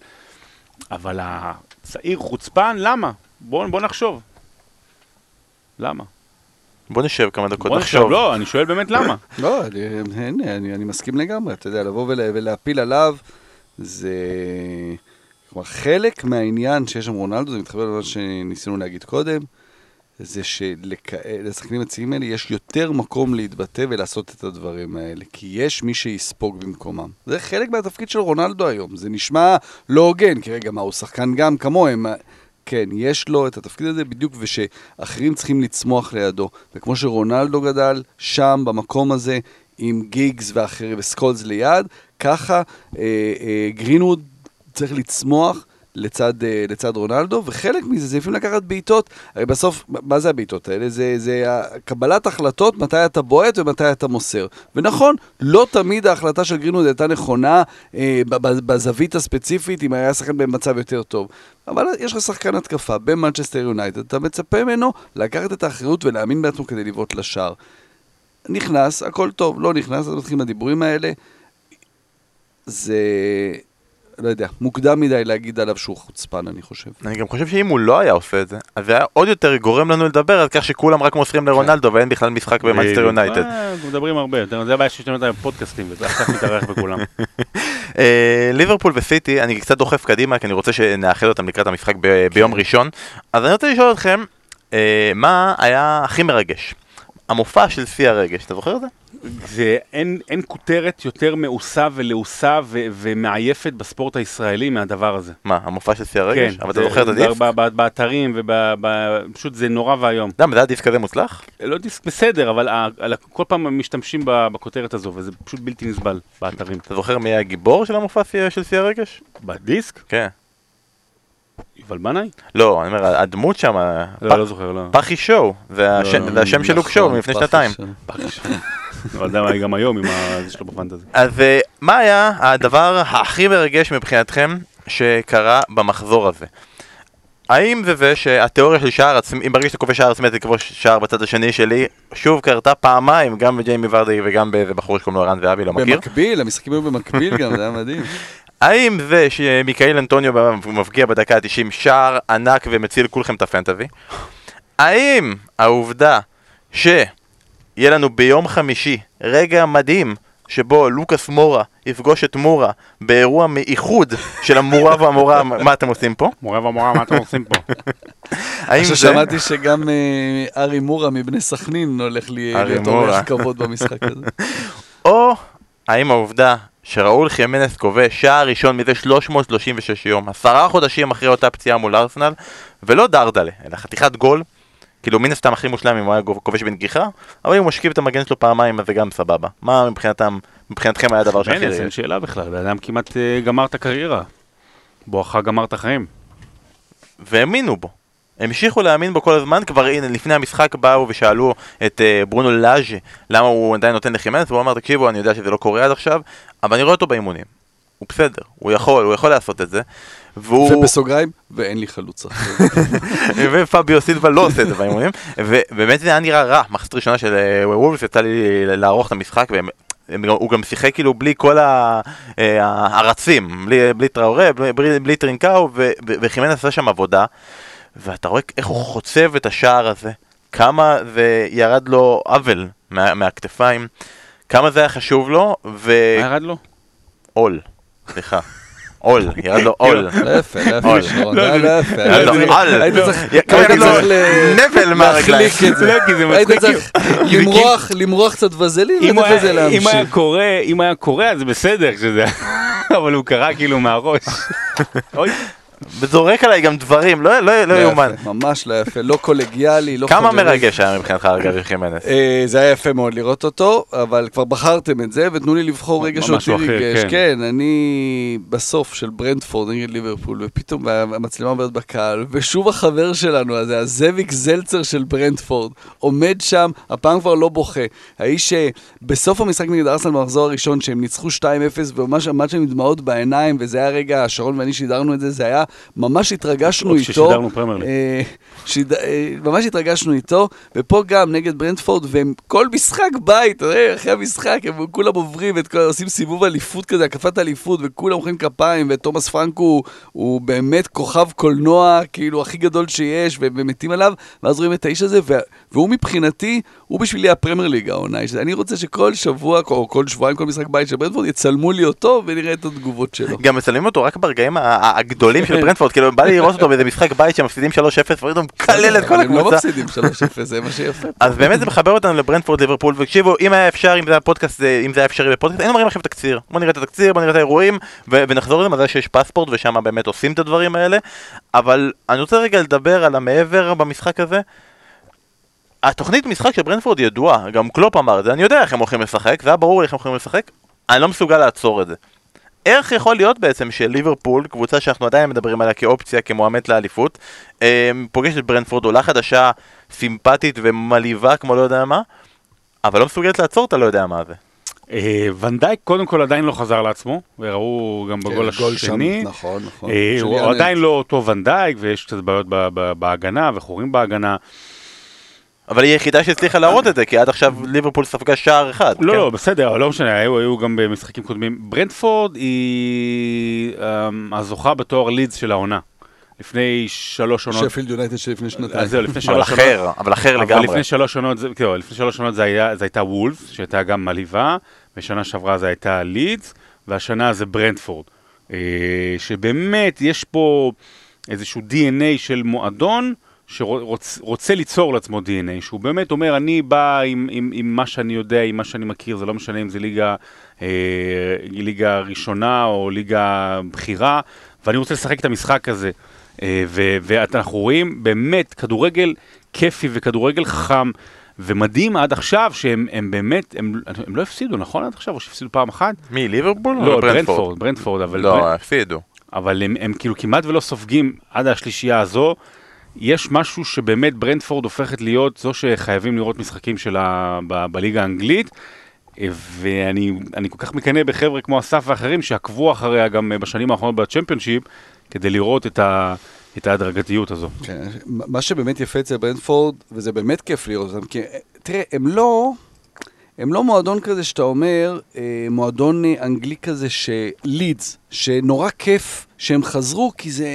אבל הצעיר חוצפן, למה? בואו בוא נחשוב. למה? בוא נשב כמה דקות, בוא נחשוב. לא, אני שואל באמת למה. לא, הנה, אני, אני מסכים לגמרי, אתה יודע, לבוא ולה, ולהפיל עליו, זה... כלומר, חלק מהעניין שיש שם רונלדו, זה מתחבר למה שניסינו להגיד קודם, זה שלשחקנים הצעירים האלה יש יותר מקום להתבטא ולעשות את הדברים האלה, כי יש מי שיספוג במקומם. זה חלק מהתפקיד של רונלדו היום, זה נשמע לא הוגן, כי רגע, מה, הוא שחקן גם כמוהם. כן, יש לו את התפקיד הזה בדיוק, ושאחרים צריכים לצמוח לידו. וכמו שרונלדו גדל שם, במקום הזה, עם גיגס ואחרים, וסקולס ליד, ככה אה, אה, גרינווד צריך לצמוח. לצד, אה, לצד רונלדו, וחלק מזה זה לפעמים לקחת בעיטות, הרי בסוף, מה זה הבעיטות האלה? זה, זה קבלת החלטות מתי אתה בועט ומתי אתה מוסר. ונכון, לא תמיד ההחלטה של גרינווד הייתה נכונה אה, בזווית הספציפית, אם היה שחקן במצב יותר טוב. אבל יש לך שחקן התקפה במנצ'סטר יונייטד, אתה מצפה ממנו לקחת את האחריות ולהאמין בעצמו כדי לבעוט לשער. נכנס, הכל טוב, לא נכנס, אז מתחילים הדיבורים האלה. זה... לא יודע, מוקדם מדי להגיד עליו שהוא חוצפן, אני חושב. אני גם חושב שאם הוא לא היה עושה את זה, אז זה היה עוד יותר גורם לנו לדבר על כך שכולם רק מוסרים לרונלדו ואין בכלל משחק במאנסטר יונייטד. אה, מדברים הרבה, זה הבעיה שיש לנו פודקאסטים וזה עכשיו מתארח בכולם. אה, ליברפול וסיטי, אני קצת דוחף קדימה כי אני רוצה שנאחד אותם לקראת המשחק ביום כן. ראשון. אז אני רוצה לשאול אתכם, אה, מה היה הכי מרגש? המופע של שיא הרגש, אתה זוכר את זה? זה אין, אין כותרת יותר מעושה ולעוסה ו, ומעייפת בספורט הישראלי מהדבר הזה. מה, המופע של שיא הרגש? כן. אבל אתה זוכר את הדיסק? באתרים, ופשוט זה נורא ואיום. למה, זה היה דיסק כזה מוצלח? לא דיסק בסדר, אבל כל פעם משתמשים בכותרת הזו, וזה פשוט בלתי נסבל באתרים. אתה זוכר מי היה הגיבור של המופע של שיא הרגש? בדיסק? כן. יובל בנאי? לא, אני אומר, הדמות שם, לא, לא זוכר, לא. פחי שואו, זה השם- זה השם של לוק שואו נכון, מלפני פח שנתיים. ראשון. לא יודע מה גם היום עם זה שלו בפנטזי. אז אה, מה היה הדבר הכי מרגש מבחינתכם שקרה במחזור הזה? האם זה זה שהתיאוריה של שער עצמי, אם ברגע שאתה כובש שער עצמי אתה כובש שער בצד השני שלי, שוב קרתה פעמיים, גם בג'יימי ורדי וגם באיזה בחור שקוראים לו ערן זהבי, לא מכיר? במקביל, המשחקים היו במקביל גם, זה היה מדהים. האם זה שמיקאיל אנטוניו מבקיע בדקה ה-90 שער ענק ומציל כולכם את הפנטזי? האם העובדה שיהיה לנו ביום חמישי רגע מדהים שבו לוקאס מורה יפגוש את מורה באירוע מאיחוד של המורה והמורה, מה אתם עושים פה? מורה ומורה, מה אתם עושים פה? האם עכשיו זה... שמעתי שגם אה, ארי מורה מבני סכנין הולך להיות. אורח כבוד במשחק הזה. או האם העובדה שראול חימנס כובש שער ראשון מזה 336 יום, עשרה חודשים אחרי אותה פציעה מול ארסנל, ולא דרדלה, אלא חתיכת גול, כאילו מן הסתם הכי מושלם אם הוא היה כובש בנגיחה, אבל אם הוא משכיב את המגן שלו פעמיים אז זה גם סבבה. מה מבחינתם, מבחינתכם היה הדבר שהכי... אין שאלה בכלל, בן אדם כמעט אה, גמר את הקריירה. בואכה גמר את החיים. והאמינו בו. המשיכו להאמין בו כל הזמן, כבר הנה לפני המשחק באו ושאלו את uh, ברונו לאז'ה למה הוא עדיין נותן לחימנס, והוא אמר תקשיבו אני יודע שזה לא קורה עד עכשיו, אבל אני רואה אותו באימונים. הוא בסדר, הוא יכול, הוא יכול לעשות את זה. והוא... ובסוגריים, ואין לי חלוץ אחר. ופביו סילבה לא עושה את זה באימונים, ובאמת זה היה נראה רע, מחצית ראשונה של אה, וולפס יצא לי לערוך את המשחק, הוא גם שיחק כאילו בלי כל ה- אה, הרצים, בלי, בלי טראורה, בלי, בלי, טרינקאו, ו- ו- וחימנס עשה שם עבודה, ואתה רואה איך הוא חוצב את השער הזה, כמה זה ירד לו עוול מה, מהכתפיים, כמה זה היה חשוב לו, מה ירד לו? ועול, סליחה, עול, ירד לו עול. שרון, היה לא יפה. ירד לו היית- על. היית צריך נבל מהרגליים. לא, היית צריך למרוח, למרוח קצת וזלין, אם הוא ולתת לזה היה- אם היה להמשיך. קורא, אם היה קורא אז בסדר, שזה... אבל הוא קרא כאילו מהראש. וזורק עליי גם דברים, לא לא- לא לא יאומן. ממש לא יפה, לא קולגיאלי, לא כמה חברי. מרגש היה מבחינתך רגע חימנס? אה, זה היה יפה מאוד לראות אותו, אבל כבר בחרתם את זה, ותנו לי לבחור רגע שאותי ריגש. כן. כן, אני בסוף של ברנדפורד נגד ליברפול, ופתאום המצלמה עוברת בקהל, ושוב החבר שלנו הזה, הזאביק זלצר של ברנדפורד, עומד שם, הפעם כבר לא בוכה. האיש שבסוף המשחק נגד ארסנל במחזור הראשון, שהם ניצחו 2-0, וממש עמד שם עם דמעות בעיניים, וזה היה רגע, שרון ואני שידרנו את זה, זה היה, ממש התרגשנו עוד איתו. אה, שיד... אה, ממש התרגשנו איתו, ופה גם נגד ברנדפורד, והם כל משחק בית, אתה יודע, אחרי המשחק, הם כולם עוברים, את עושים סיבוב אליפות כזה, הקפת אליפות, וכולם מוחאים כפיים, ותומאס פרנקו הוא, הוא באמת כוכב קולנוע, כאילו, הכי גדול שיש, ומתים עליו, ואז רואים את האיש הזה, והוא מבחינתי, הוא בשבילי הפרמייר ליג העונה. אני רוצה שכל שבוע, או כל שבועיים, כל משחק בית של ברנדפורד, יצלמו לי אותו, ונראה את התגובות שלו. גם מצלמים אותו רק ברגעים הגדולים של ברנדפורד, כאילו בא לי לראות אותו באיזה משחק בית שמפסידים 3-0 ופתאום מקלל את כל אבל הם לא הקבוצה. מפסידים 3-0, זה מה שיפה. אז באמת זה מחבר אותנו לברנדפורד ליברפול, ותקשיבו, אם היה אפשר, אם זה היה פודקאסט, אם זה היה אפשרי בפודקאסט, היינו מראים לכם תקציר. בוא נראה את התקציר, בוא נראה את האירועים, ונחזור לזה מזה שיש פספורט ושם באמת עושים את הדברים האלה. אבל אני רוצה רגע לדבר על המעבר במשחק הזה. התוכנית משחק של ברנדפורד ידועה, גם קלופ אמר את זה, אני יודע איך הם הולכים לשחק, זה היה ברור לי איך הם הולכים לשחק, אני לא מסוגל לעצור את זה. איך יכול להיות בעצם שליברפול, קבוצה שאנחנו עדיין מדברים עליה כאופציה, כמועמד לאליפות, אה, פוגשת את ברנדפורד, עולה חדשה, סימפטית ומלהיבה כמו לא יודע מה, אבל לא מסוגלת לעצור את הלא יודע מה הזה. אה, ונדייק קודם כל עדיין לא חזר לעצמו, וראו גם בגול כן, גול שם, השני. נכון, נכון. אה, הוא. עדיין לא אותו ונדייק, ויש קצת בעיות ב- ב- בהגנה, וחורים בהגנה. אבל היא היחידה שהצליחה להראות את זה, כי עד עכשיו ליברפול ספגה שער אחד. לא? לא, בסדר, אבל לא משנה, היו, היו גם במשחקים קודמים. ברנדפורד היא um, הזוכה בתואר לידס של העונה. לפני שלוש עונות. שפילד יונייטד שלפני שנתיים. אז זהו, לפני אבל שלוש עונות. אחר, אבל אחר אבל לגמרי. לפני שלוש עונות, כאילו, לפני שלוש עונות זה הייתה וולפס, שהייתה גם מלהיבה, ושנה שעברה זה הייתה לידס, והשנה זה ברנדפורד. אה, שבאמת יש פה איזשהו DNA של מועדון, שרוצה ליצור לעצמו DNA, שהוא באמת אומר, אני בא עם, עם, עם מה שאני יודע, עם מה שאני מכיר, זה לא משנה אם זה ליגה, אה, ליגה ראשונה או ליגה בכירה, ואני רוצה לשחק את המשחק הזה. אה, ו- ואנחנו רואים באמת כדורגל כיפי וכדורגל חכם ומדהים עד עכשיו שהם הם באמת, הם, הם לא הפסידו, נכון עד עכשיו? או שהפסידו פעם אחת? מי, ליברפול? לא, ברנדפורד? ברנדפורד, אבל... לא, הפסידו. אבל הם, הם כאילו כמעט ולא סופגים עד השלישייה הזו. יש משהו שבאמת ברנדפורד הופכת להיות זו שחייבים לראות משחקים שלה בליגה האנגלית. אה, ואני אני כל כך מקנא בחבר'ה כמו אסף ואחרים שעקבו אחריה גם אה, בשנים האחרונות בצ'מפיונשיפ, כדי לראות את, ה, את ההדרגתיות הזו. כן, מה שבאמת יפה אצל ברנדפורד, וזה באמת כיף לראות אותם, כי תראה, הם לא, הם לא מועדון כזה שאתה אומר, אה, מועדון אה, אנגלי כזה שלידס, שנורא כיף שהם חזרו, כי זה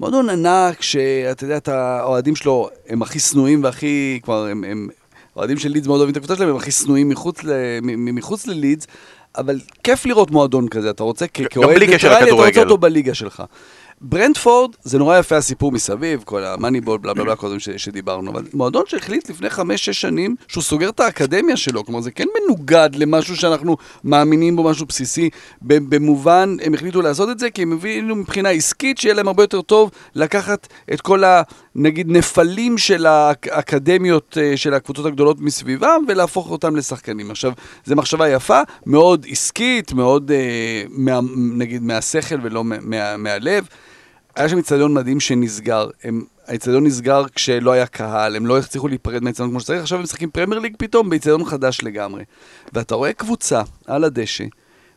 מועדון ענק, שאתה יודע, את האוהדים שלו הם הכי שנואים והכי, כבר הם, הם אוהדים של לידס מאוד אוהבים את הקבוצה שלהם, הם הכי שנואים מחוץ, ל, מחוץ ללידס, אבל כיף לראות מועדון כזה, אתה רוצה, כאוהד ניטרלי, אתה רוצה. אותו בליגה שלך. ברנדפורד, זה נורא יפה הסיפור מסביב, כל המאניבול, בלה בלה בלה, כל ש- שדיברנו, אבל מועדון שהחליט לפני חמש-שש שנים שהוא סוגר את האקדמיה שלו, כלומר זה כן מנוגד למשהו שאנחנו מאמינים בו, משהו בסיסי. במובן, הם החליטו לעשות את זה כי הם הבינו מבחינה עסקית שיהיה להם הרבה יותר טוב לקחת את כל ה... נגיד נפלים של האקדמיות אה, של הקבוצות הגדולות מסביבם ולהפוך אותם לשחקנים. עכשיו, זו מחשבה יפה, מאוד עסקית, מאוד, אה, מה, נגיד, מהשכל ולא מה, מה, מהלב. היה שם איצטדיון מדהים שנסגר. האיצטדיון נסגר כשלא היה קהל, הם לא הצליחו להיפרד מהאיצטדיון כמו שצריך, עכשיו הם משחקים פרמייר ליג פתאום באיצטדיון חדש לגמרי. ואתה רואה קבוצה על הדשא,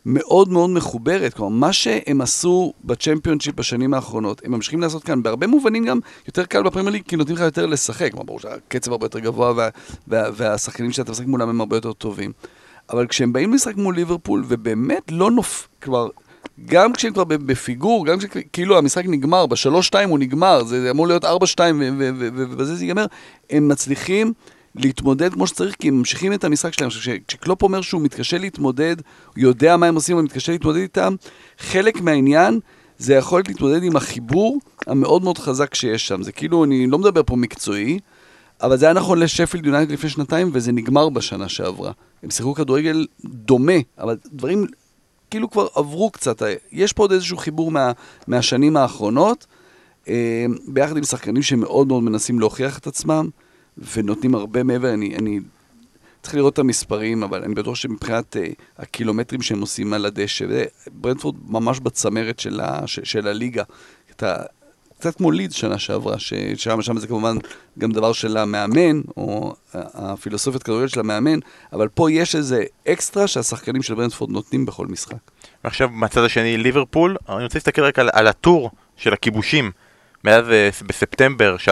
מאוד מאוד מחוברת, כלומר, מה שהם עשו בצ'מפיונשיפ בשנים האחרונות, הם ממשיכים לעשות כאן, בהרבה מובנים גם יותר קל בפרמייר ליג, כי נותנים לך יותר לשחק, כלומר, ברור שהקצב הרבה יותר גבוה וה, וה, והשחקנים שאתה משחק מולם הם הרבה יותר טובים. אבל כשהם באים לשחק מול ליברפול, ובאמת לא נופ... כלומר, גם כשהם כבר בפיגור, גם כשכאילו המשחק נגמר, בשלוש-שתיים הוא נגמר, זה אמור להיות ארבע-שתיים ובזה זה ייגמר, הם מצליחים להתמודד כמו שצריך, כי הם ממשיכים את המשחק שלהם. עכשיו, כשקלופ אומר שהוא מתקשה להתמודד, הוא יודע מה הם עושים, הוא מתקשה להתמודד איתם, חלק מהעניין זה יכולת להתמודד עם החיבור המאוד מאוד חזק שיש שם. זה כאילו, אני לא מדבר פה מקצועי, אבל זה היה נכון לשפילד יונייטד לפני שנתיים, וזה נגמר בשנה שעברה. הם שיחקו כדורגל דומה, אבל דברים כאילו כבר עברו קצת. יש פה עוד איזשהו חיבור מה, מהשנים האחרונות, אה, ביחד עם שחקנים שמאוד מאוד מנסים להוכיח את עצמם, ונותנים הרבה מעבר. אני, אני צריך לראות את המספרים, אבל אני בטוח שמבחינת אה, הקילומטרים שהם עושים על הדשא, ברנדפורד ממש בצמרת של, ה, ש, של הליגה. אתה, קצת כמו לידס שנה שעברה, ששם שם זה כמובן גם דבר של המאמן, או הפילוסופיית כדורגל של המאמן, אבל פה יש איזה אקסטרה שהשחקנים של ברנטפורד נותנים בכל משחק. ועכשיו מהצד השני ליברפול, אני רוצה להסתכל רק על, על הטור של הכיבושים. מאז אה, בספטמבר 3-0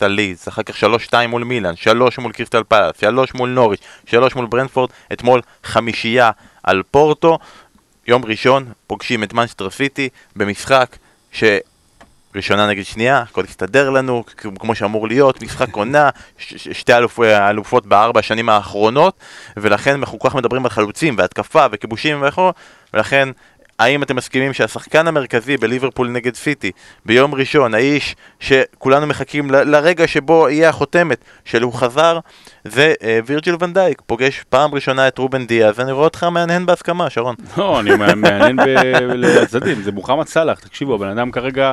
על לידס, אחר כך 3-2 מול מילאן, 3 מול קריסטל פלאס, 3 מול נוריץ', 3 מול ברנטפורד, אתמול חמישייה על פורטו. יום ראשון פוגשים את מנסטר סיטי במשחק ש... ראשונה נגד שנייה, הכל הסתדר לנו, כמו שאמור להיות, משחק עונה, שתי אלופ, אלופות בארבע השנים האחרונות, ולכן אנחנו כל כך מדברים על חלוצים והתקפה וכיבושים וכו', ולכן האם אתם מסכימים שהשחקן המרכזי בליברפול נגד סיטי ביום ראשון, האיש שכולנו מחכים ל- לרגע שבו יהיה החותמת של הוא חזר, זה אה, וירג'יל ונדייק, פוגש פעם ראשונה את רובן דיאז, אני רואה אותך מהנהן בהסכמה, שרון. לא, אני מהנהן לצדדים, זה מוחמד סאלח, תקשיבו, הבן אדם כרגע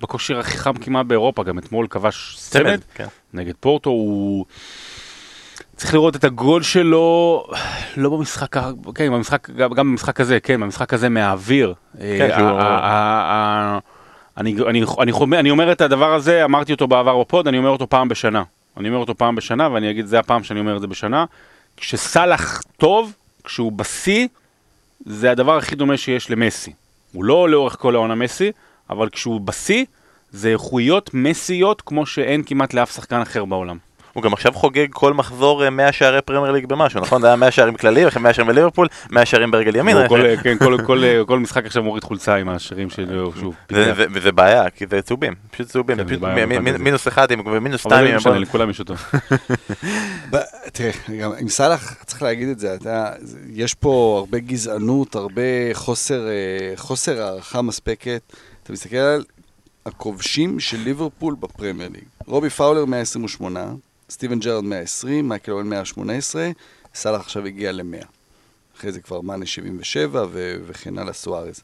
בכושר הכי חם כמעט באירופה, גם אתמול כבש צמד כן. נגד פורטו, הוא... צריך לראות את הגול שלו, לא במשחק, כן, במשחק, גם במשחק הזה, כן, במשחק הזה מהאוויר. כן, אני אומר את הדבר הזה, אמרתי אותו בעבר בפוד, אני אומר אותו פעם בשנה. אני אומר אותו פעם בשנה, ואני אגיד, זה הפעם שאני אומר את זה בשנה. כשסאלח טוב, כשהוא בשיא, זה הדבר הכי דומה שיש למסי. הוא לא לאורך כל העונה מסי, אבל כשהוא בשיא, זה איכויות מסיות כמו שאין כמעט לאף שחקן אחר בעולם. הוא גם עכשיו חוגג כל מחזור אה, 100 שערי פרמייר ליג במשהו, נכון? זה היה 100 שערים כללי, וכן 100 שערים בליברפול, 100 שערים ברגל ימין. הוא כל, כן, כל, משחק עכשיו מוריד חולצה עם השירים שלו, שוב. זה- זה- וזה בעיה, כי זה צהובים, פשוט צהובים, כן. מינוס אחד ומינוס אבל זה שתיים. לא משנה. לכולם יש אותו. תראה, גם עם סאלח, צריך להגיד את זה, יש פה הרבה גזענות, הרבה אה, חוסר הערכה מספקת. אתה מסתכל על הכובשים של ליברפול בפרמייר ליג. רובי פאולר 128, סטיבן ג'רארד 120, מייקל אוון 118, סאלח עכשיו הגיע ל-100. אחרי זה כבר מאנה 77 ו- וכן הלאה סוארז.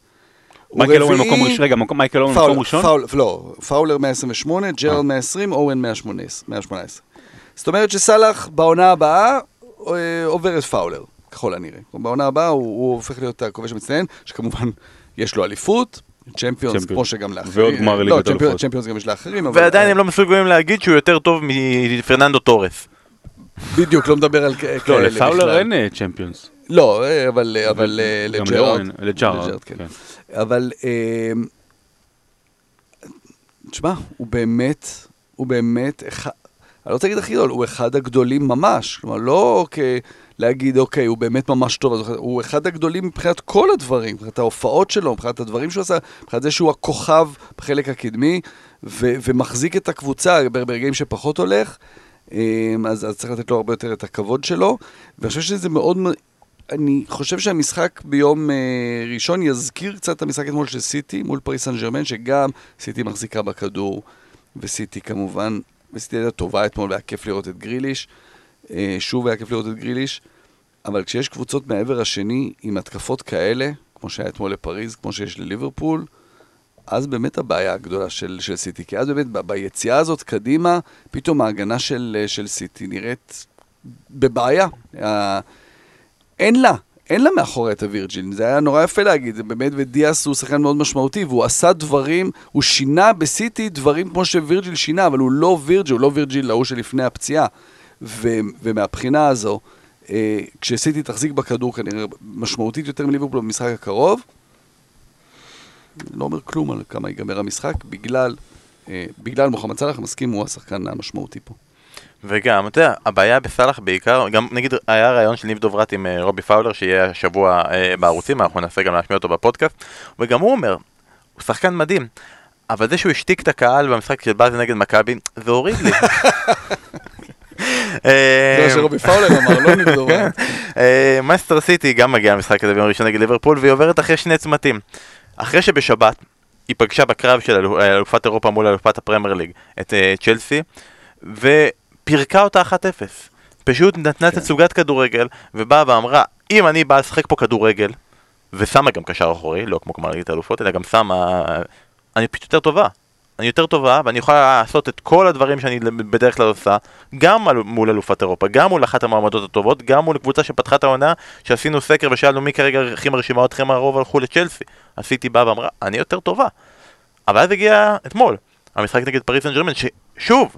מייקל אוון מקום ראשון, רגע, מייקל אוון מקום ראשון? פאולר, לא, פאולר 128, אה. ג'רארד 120, אוון 118. 118. זאת אומרת שסאלח בעונה הבאה אה, עובר את פאולר, ככל הנראה. בעונה הבאה הוא, הוא הופך להיות הכובש המצטיין, שכמובן יש לו אליפות, צ'מפיונס. כמו שגם לאחרים. ועוד גמר לא, ליגת אלופות. צ'מפיונס גם יש לאחרים, אבל... ועדיין הם לא מסוגלים להגיד שהוא יותר טוב מפרננדו טורס. בדיוק, לא מדבר על כ- כאלה לא, לפאולר בכלל. אין אה, צ'מפיונס. לא, אבל. כן. אבל, תשמע, הוא באמת, הוא באמת, אני לא רוצה להגיד הכי גדול, הוא אחד הגדולים ממש. כלומר, לא כ... להגיד, אוקיי, הוא באמת ממש טוב, הוא אחד הגדולים מבחינת כל הדברים, מבחינת ההופעות שלו, מבחינת הדברים שהוא עשה, מבחינת זה שהוא הכוכב בחלק הקדמי, ו- ומחזיק את הקבוצה ברגעים שפחות הולך, אה, אז, אז צריך לתת לו הרבה יותר את הכבוד שלו, ואני חושב שזה מאוד... אני חושב שהמשחק ביום אה, ראשון יזכיר קצת את המשחק אתמול של סיטי מול פריס סן ג'רמן, שגם סיטי מחזיקה בכדור, וסיטי כמובן, וסיטי הייתה טובה אתמול, והיה כיף לראות את גריליש. אה, שוב היה כיף לראות את גריליש, אבל כשיש קבוצות מהעבר השני עם התקפות כאלה, כמו שהיה אתמול לפריז, כמו שיש לליברפול, אז באמת הבעיה הגדולה של, של סיטי. כי אז באמת ב- ביציאה הזאת קדימה, פתאום ההגנה של, של סיטי נראית בבעיה. אין לה, אין לה מאחורי את הווירג'ין. זה היה נורא יפה להגיד, זה באמת, ודיאס הוא שחקן מאוד משמעותי, והוא עשה דברים, הוא שינה בסיטי דברים כמו שווירג'יל שינה, אבל הוא לא וירג'יל, הוא לא וירג'יל ההוא שלפני הפציעה. ו- ומהבחינה הזו, כשסיטי תחזיק בכדור כנראה משמעותית יותר מליברפול במשחק הקרוב, לא אומר כלום על כמה ייגמר המשחק, בגלל, אה, בגלל מוחמד סלאח, מסכים, הוא השחקן המשמעותי פה. וגם, אתה יודע, הבעיה בסאלח בעיקר, גם נגיד היה ראיון של ניב דוברת עם אה, רובי פאולר שיהיה השבוע אה, בערוצים, אנחנו ננסה גם להשמיע אותו בפודקאסט, וגם הוא אומר, הוא שחקן מדהים, אבל זה שהוא השתיק את הקהל במשחק של באזל נגד מכבי, זה הוריד לי. זה אה, שרובי פאולר אמר, לא נגדו. אה, מנצ'סטר סיטי גם מגיעה למשחק הזה ביום ראשון נגד ליברפול והיא עוברת אחרי שני צמתים. אחרי שבשבת היא פגשה בקרב של אלו- אלופת אירופה מול אלופת הפרמייר ליג את אה, צ'לסי ופירקה אותה 1-0. פשוט נתנה כן. תצוגת כדורגל ובאה ואמרה אם אני באה לשחק פה כדורגל ושמה גם קשר אחורי, לא כמו גמר ליגת האלופות אלא גם שמה, אני פשוט יותר טובה. אני יותר טובה ואני יכולה לעשות את כל הדברים שאני בדרך כלל עושה גם מול אלופת אירופה, גם מול אחת המעמדות הטובות, גם מול קבוצה שפתחה את העונה שעשינו סקר ושאלנו מי כרגע הכי מרשימה אתכם הרוב הלכו לצ'לסי. סיטי באה ואמרה אני יותר טובה. אבל אז הגיע אתמול, המשחק נגד פריס סן ג'רמן ששוב,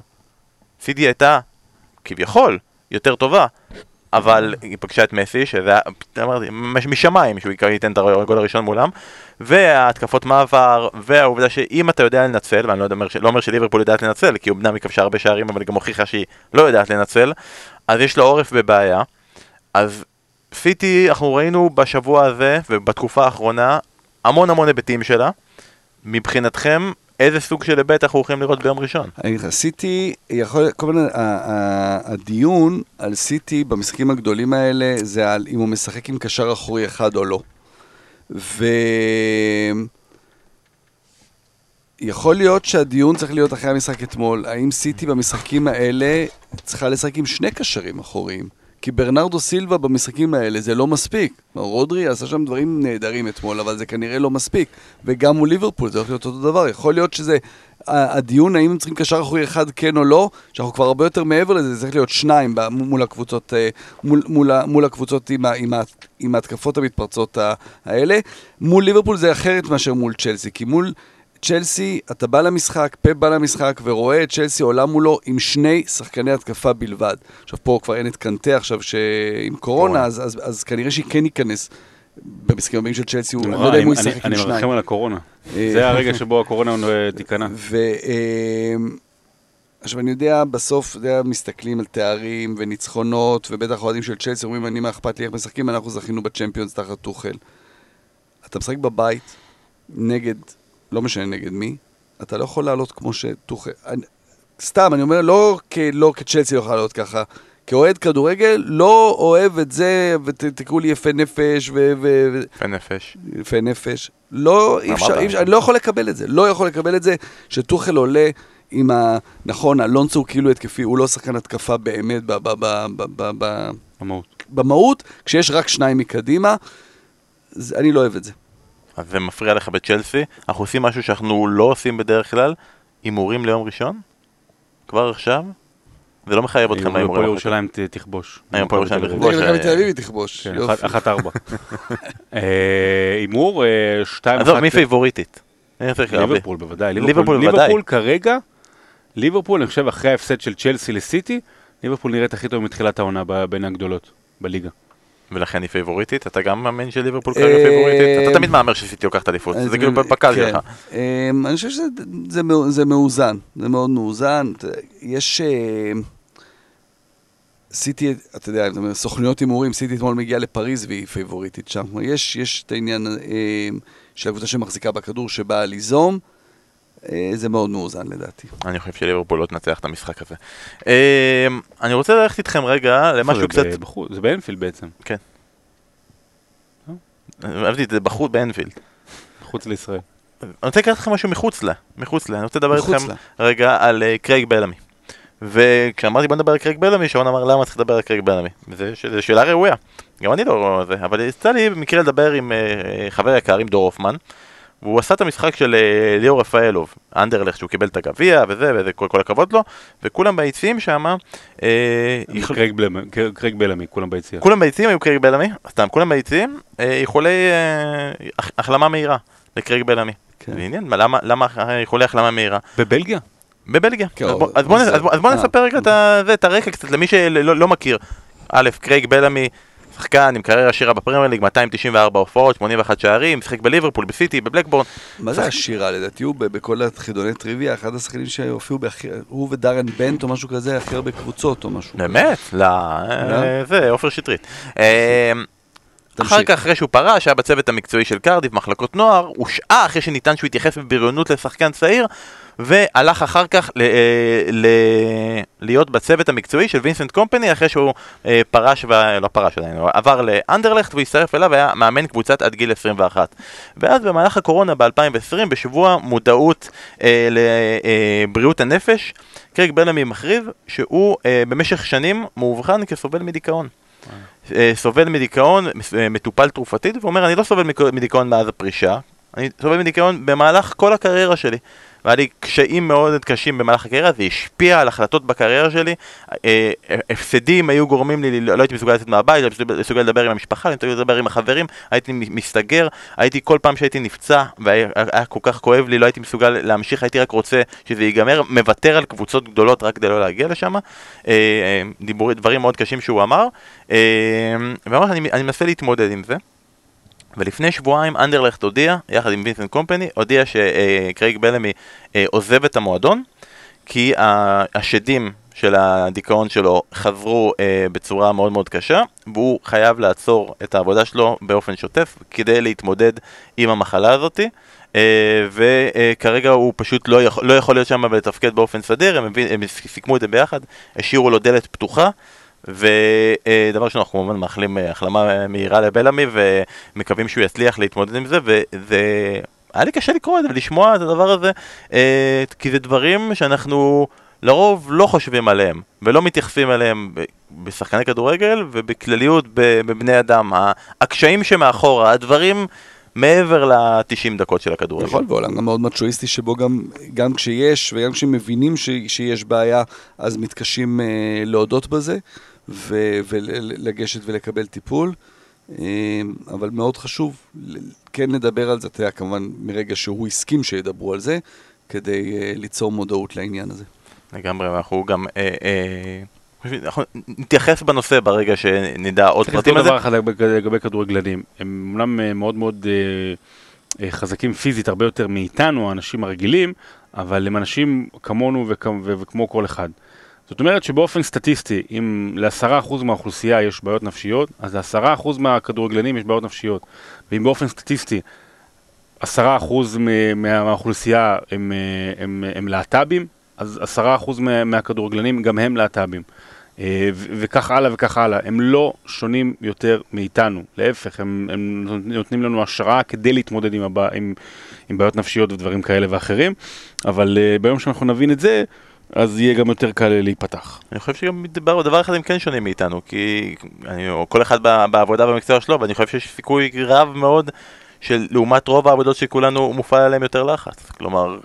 סיטי הייתה כביכול יותר טובה אבל היא פגשה את מסי, שזה היה, אמרתי, משמיים שהוא ייתן את הגול הראשון מולם, וההתקפות מעבר, והעובדה שאם אתה יודע לנצל, ואני לא אומר, לא אומר שליברפול יודעת לנצל, כי אמנם היא כבשה הרבה שערים, אבל היא גם הוכיחה שהיא לא יודעת לנצל, אז יש לה עורף בבעיה. אז סיטי, אנחנו ראינו בשבוע הזה, ובתקופה האחרונה, המון המון היבטים שלה. מבחינתכם, איזה סוג של היבט אנחנו הולכים לראות ביום ראשון? אני אגיד לך, סיטי, יכול, כל ה- הדיון על סיטי במשחקים הגדולים האלה, זה על אם הוא משחק עם קשר אחורי אחד או לא. ו... יכול להיות שהדיון צריך להיות אחרי המשחק אתמול, האם סיטי במשחקים האלה צריכה לשחק עם שני קשרים אחוריים? כי ברנרדו סילבה במשחקים האלה זה לא מספיק. רודרי עשה שם דברים נהדרים אתמול, אבל זה כנראה לא מספיק. וגם מול ליברפול זה הולך להיות אותו דבר. יכול להיות שזה... הדיון האם הם צריכים קשר אחורי אחד כן או לא, שאנחנו כבר הרבה יותר מעבר לזה, זה צריך להיות שניים מול הקבוצות, אה, מול, מול, מול הקבוצות עם, ה- עם, ה- עם ההתקפות המתפרצות האלה. מול ליברפול זה אחרת מאשר מול צ'לסי, כי מול צ'לסי, אתה בא למשחק, פפ בא למשחק ורואה את צ'לסי עולה מולו עם שני שחקני התקפה בלבד. עכשיו פה כבר אין את קנטה עכשיו שעם קורונה, אז, אז, אז כנראה שהיא כן ייכנס במשחקים הבאים של צ'לסי, הוא- אני לא יודע אם הוא אני- ישחק עם אני שניים. מרחם על הקורונה. אה, זה הרגע שבו הקורונה אה, תיכנע. אמ, עכשיו אני יודע, בסוף, אתה יודע, מסתכלים על תארים וניצחונות, ובטח אוהדים של צ'לסי אומרים, אני מה אכפת לי איך משחקים, אנחנו זכינו בצ'מפיונס תחת טוחל. אתה משחק בבית, נגד, לא משנה נגד מי, אתה לא יכול לעלות כמו שטוחל... סתם, אני אומר, לא, כ... לא כצ'לסי לא יכול לעלות ככה. כאוהד כדורגל, לא אוהב את זה, ותקראו לי יפה נפש ו... ו... יפה נפש. יפה נפש. לא, אי אפשר. אי אפשר, אני לא יכול לקבל את זה. לא יכול לקבל את זה שטוחל עולה עם ה... נכון, אלונסו הוא כאילו התקפי, הוא לא שחקן התקפה באמת ב- ב- ב- ב- ב- ב- במהות. במהות, כשיש רק שניים מקדימה, אני לא אוהב את זה. אז זה מפריע לך בצ'לסי, אנחנו עושים משהו שאנחנו לא עושים בדרך כלל, הימורים ליום ראשון? כבר עכשיו? זה לא מחייב אתכם היום להימורים. הפועל אחר כך. ירושלים תכבוש. היום הפועל ירושלים תל אביב. תכבוש. אה, מכבי תל אביב היא תכבוש. כן, יופי. אחת- ארבע. אה, הימור, אה, שתיים עזוב, אחת- מי פייבוריטית? ליברפול בוודאי. ליברפול בוודאי. ליברפול כרגע, ליברפול, אני חושב, אחרי ההפסד של צ'לסי לסיטי, ליברפול נראית הכי טוב מתחילת העונה בין הגדולות בליגה. ולכן היא פייבוריטית? אתה גם מאמין שליברפול כרגע אה, פייבוריטית? אתה תמיד מהמר שסיטי לוקח את האליפות, זה כאילו בקל כן. שלך. אמ, אני חושב שזה זה מאו- זה מאוזן, זה מאוד מאוזן. יש... אה, סיטי, אתה יודע, סוכנויות הימורים, סיטי אתמול מגיעה לפריז והיא פייבוריטית שם. יש, יש את העניין אה, של הקבוצה שמחזיקה בכדור שבאה ליזום, אה, זה מאוד מאוזן לדעתי. אני חושב שליברפול לא תנצח את המשחק הזה. אה, אני רוצה ללכת איתכם רגע למשהו קצת... זה באנפילד בעצם, אהבתי את זה בחוץ באנפילד. מחוץ לישראל. אני רוצה לקחת לכם משהו מחוץ לה, מחוץ לה, אני רוצה לדבר איתכם. רגע על אה, קרייג בלמי. וכשאמרתי בוא נדבר על קרייג בלמי, שרון אמר למה צריך לדבר על קרייג בלמי. זו שאלה ראויה. גם אני לא זה, אבל יצא לי במקרה לדבר עם אה, חבר יקר, עם דור הופמן, והוא עשה את המשחק של אה, ליאור רפאלוב, אנדרלכט, שהוא קיבל את הגביע וזה, וזה כל, כל הכבוד לו, וכולם ביציעים שם, אה, יכול- קרייג בלמי, קרייג בלמי, כולם ביציאה. כולם ביציעים היו קרייג בלמי, סתם, כולם ביציעים, אה, איחולי אה, הח- החלמה מהירה לקרייג בלמי. כן. עניין, מה, למה, למה איחולי החלמה מהירה? בבלגיה? בבלגיה. כן, אז בוא- בוא אה. נספר רגע את הרקע קצת למי שלא לא מכיר. א', קרייג בלמי, שחקן עם קריירה עשירה בפרמייר ליג, 294 הופעות, 81 שערים, שיחק בליברפול, בסיטי, בבלקבורן. מה זה השירה? לדעתי הוא בכל החידוני טריוויה, אחד השחקנים שהופיעו, הוא ודארן בנט או משהו כזה, הכי הרבה קבוצות או משהו. באמת? לא, אה, זה, עופר שטרית. אה, אחר. כך, אחרי שהוא פרש, היה בצוות המקצועי של קרדיף, מחלקות נוער, הושעה אחרי שניתן שהוא התייחס בבריונות לשחקן צעיר, והלך אחר כך ל, אה, ל, להיות בצוות המקצועי של וינסנט קומפני, אחרי שהוא אה, פרש, ו... לא פרש עדיין, הוא עבר לאנדרלכט והצטרף אליו, היה מאמן קבוצת עד גיל 21. ואז במהלך הקורונה ב-2020, בשבוע מודעות אה, לבריאות הנפש, קרייג בלמי מכריז שהוא אה, במשך שנים מאובחן כסובל מדיכאון. אה, סובל מדיכאון, אה, מטופל תרופתית, ואומר, אני לא סובל מדיכאון מאז הפרישה, אני סובל מדיכאון במהלך כל הקריירה שלי. והיה לי קשיים מאוד קשים במהלך הקריירה, זה השפיע על החלטות בקריירה שלי. אה, אה, הפסדים היו גורמים לי, לא הייתי מסוגל לצאת מהבית, לא הייתי מסוגל לדבר עם המשפחה, לא הייתי מסוגל לדבר עם החברים, הייתי מסתגר, הייתי כל פעם שהייתי נפצע, והיה היה כל כך כואב לי, לא הייתי מסוגל להמשיך, הייתי רק רוצה שזה ייגמר, מוותר על קבוצות גדולות רק כדי לא להגיע לשם. אה, דברים מאוד קשים שהוא אמר. ואמר אני מנסה להתמודד עם זה. ולפני שבועיים אנדרלכט הודיע, יחד עם וינסנט קומפני, הודיע שקרייג בלמי אה, עוזב את המועדון, כי השדים של הדיכאון שלו חזרו אה, בצורה מאוד מאוד קשה, והוא חייב לעצור את העבודה שלו באופן שוטף כדי להתמודד עם המחלה הזאתי. אה, וכרגע הוא פשוט לא יכול, לא יכול להיות שם ולתפקד באופן סדיר, הם, הם סיכמו את זה ביחד, השאירו לו דלת פתוחה, ודבר ראשון, אנחנו כמובן מאחלים אה, החלמה מהירה לבלעמי ומקווים שהוא יצליח להתמודד עם זה, וזה... היה לי קשה לקרוא את זה ולשמוע את הדבר הזה, אה, כי זה דברים שאנחנו לרוב לא חושבים עליהם ולא מתייחסים אליהם בשחקני כדורגל ובכלליות בבני אדם. הקשיים שמאחורה, הדברים מעבר ל-90 דקות של הכדורגל. נכון, ועולם גם מאוד מצ'ואיסטי שבו גם, גם כשיש וגם כשמבינים ש, שיש בעיה, אז מתקשים אה, להודות בזה ו- ולגשת ולקבל טיפול. אה, אבל מאוד חשוב כן לדבר על זה, אתה יודע, כמובן מרגע שהוא הסכים שידברו על זה, כדי אה, ליצור מודעות לעניין הזה. לגמרי, ואנחנו גם... אה, אה, אנחנו נתייחס בנושא ברגע שנדע עוד צריך פרטים על זה. דבר אחד לגבי- כדורגלנים, הם אומנם מאוד מאוד חזקים פיזית הרבה יותר מאיתנו, האנשים הרגילים, אבל הם אנשים כמונו וכמו כל אחד. זאת אומרת שבאופן סטטיסטי, אם לעשרה אחוז מהאוכלוסייה יש בעיות נפשיות, אז לעשרה אחוז מהכדורגלנים יש בעיות נפשיות. ואם באופן סטטיסטי עשרה אחוז מ- מה- מהאוכלוסייה הם, אה, הם, הם להט"בים, אז עשרה אחוז מה- מהכדורגלנים גם הם להט"בים. אה, וכך הלאה וכך הלאה. הם לא שונים יותר מאיתנו, להפך, הם, הם נותנים לנו השראה כדי להתמודד עם, הבע... עם, עם בעיות נפשיות ודברים כאלה ואחרים, אבל uh, ביום שאנחנו נבין את זה, אז יהיה גם יותר קל להיפתח. אני חושב שגם מדבר בדבר אחד הם כן שונים מאיתנו, כי אני, או כל אחד בעבודה במקצוע שלו, ואני חושב שיש סיכוי רב מאוד של לעומת רוב העבודות שכולנו מופעל עליהם יותר לחץ. כלומר,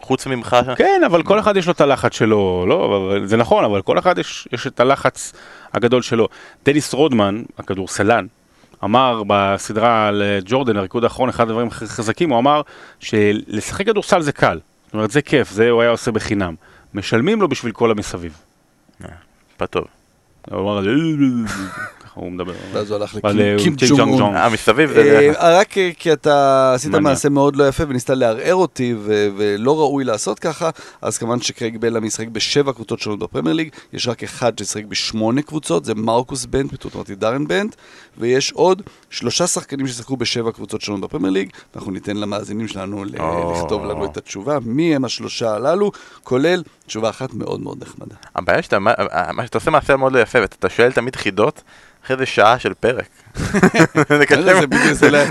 חוץ ממך, כן, אבל כל אחד יש לו את הלחץ שלו, לא, זה נכון, אבל כל אחד יש, יש את הלחץ הגדול שלו. דניס רודמן, הכדורסלן, אמר בסדרה על אה, ג'ורדן, הריקוד האחרון, אחד הדברים הכי חזקים, הוא אמר שלשחק כדורסל זה קל. זאת אומרת, זה כיף, זה הוא היה עושה בחינם. משלמים לו בשביל כל המסביב. משפט טוב. הוא אמר, ככה הוא מדבר. ואז הוא הלך אה, לקים קים ג'ונג ג'ונג און. אה, מסביב זה... אה, רק אה, כי אתה עשית. מעשה מאוד לא יפה וניסית לערער אותי ו- ולא ראוי לעשות ככה, אז כמובן שקרייג בלה משחק בשבע קבוצות שונות בפרמייר ליג, יש רק אחד ששיחק בשמונה קבוצות, זה מרקוס בנט, פתאום אמרתי דארן בנט, ויש עוד שלושה שחקנים ששיחקו בשבע קבוצות שונות בפרמייר ליג, אנחנו ניתן למאזינים שלנו. לכתוב לנו את התשובה, מי הם השלושה הללו, כולל תשובה אחת מאוד מאוד נחמדה. הבעיה שאתה מה- מה שאתה עושה מעשה מאוד לא יפה, ואתה שואל תמיד חידות אחרי זה שעה של פרק.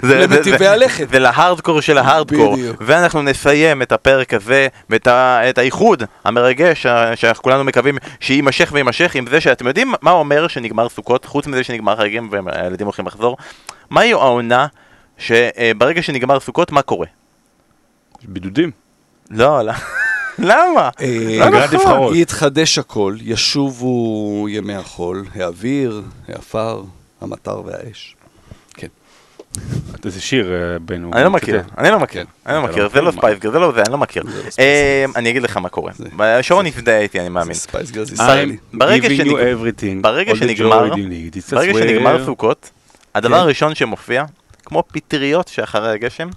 זה למטיבי הלכת. זה להארדקור של ההארדקור. ואנחנו נסיים את הפרק הזה ואת האיחוד המרגש שאנחנו כולנו מקווים שיימשך ויימשך עם זה שאתם יודעים מה אומר שנגמר סוכות חוץ מזה שנגמר חגים והילדים הולכים לחזור. מהי העונה שברגע שנגמר סוכות מה קורה? בידודים. לא, לא. למה? אה, לא נכון. יתחדש הכל, ישובו ימי החול, האוויר, העפר, המטר והאש. כן. איזה שיר אה, בן הוא אני לא מכיר, מצטט. אני לא מכיר, כן. אני לא מכיר, לא זה לא מכיר? ספייסגר, זה לא זה, אני לא מכיר. זה לא אה, אני אגיד לך מה קורה. זה- שרון יזדהה איתי, אני מאמין. זה ספייס גרס I'm ישראלי. ברגע שנגמר- סוכות, הדבר כן. הראשון שמופיע, כמו פטריות שאחרי הגשם,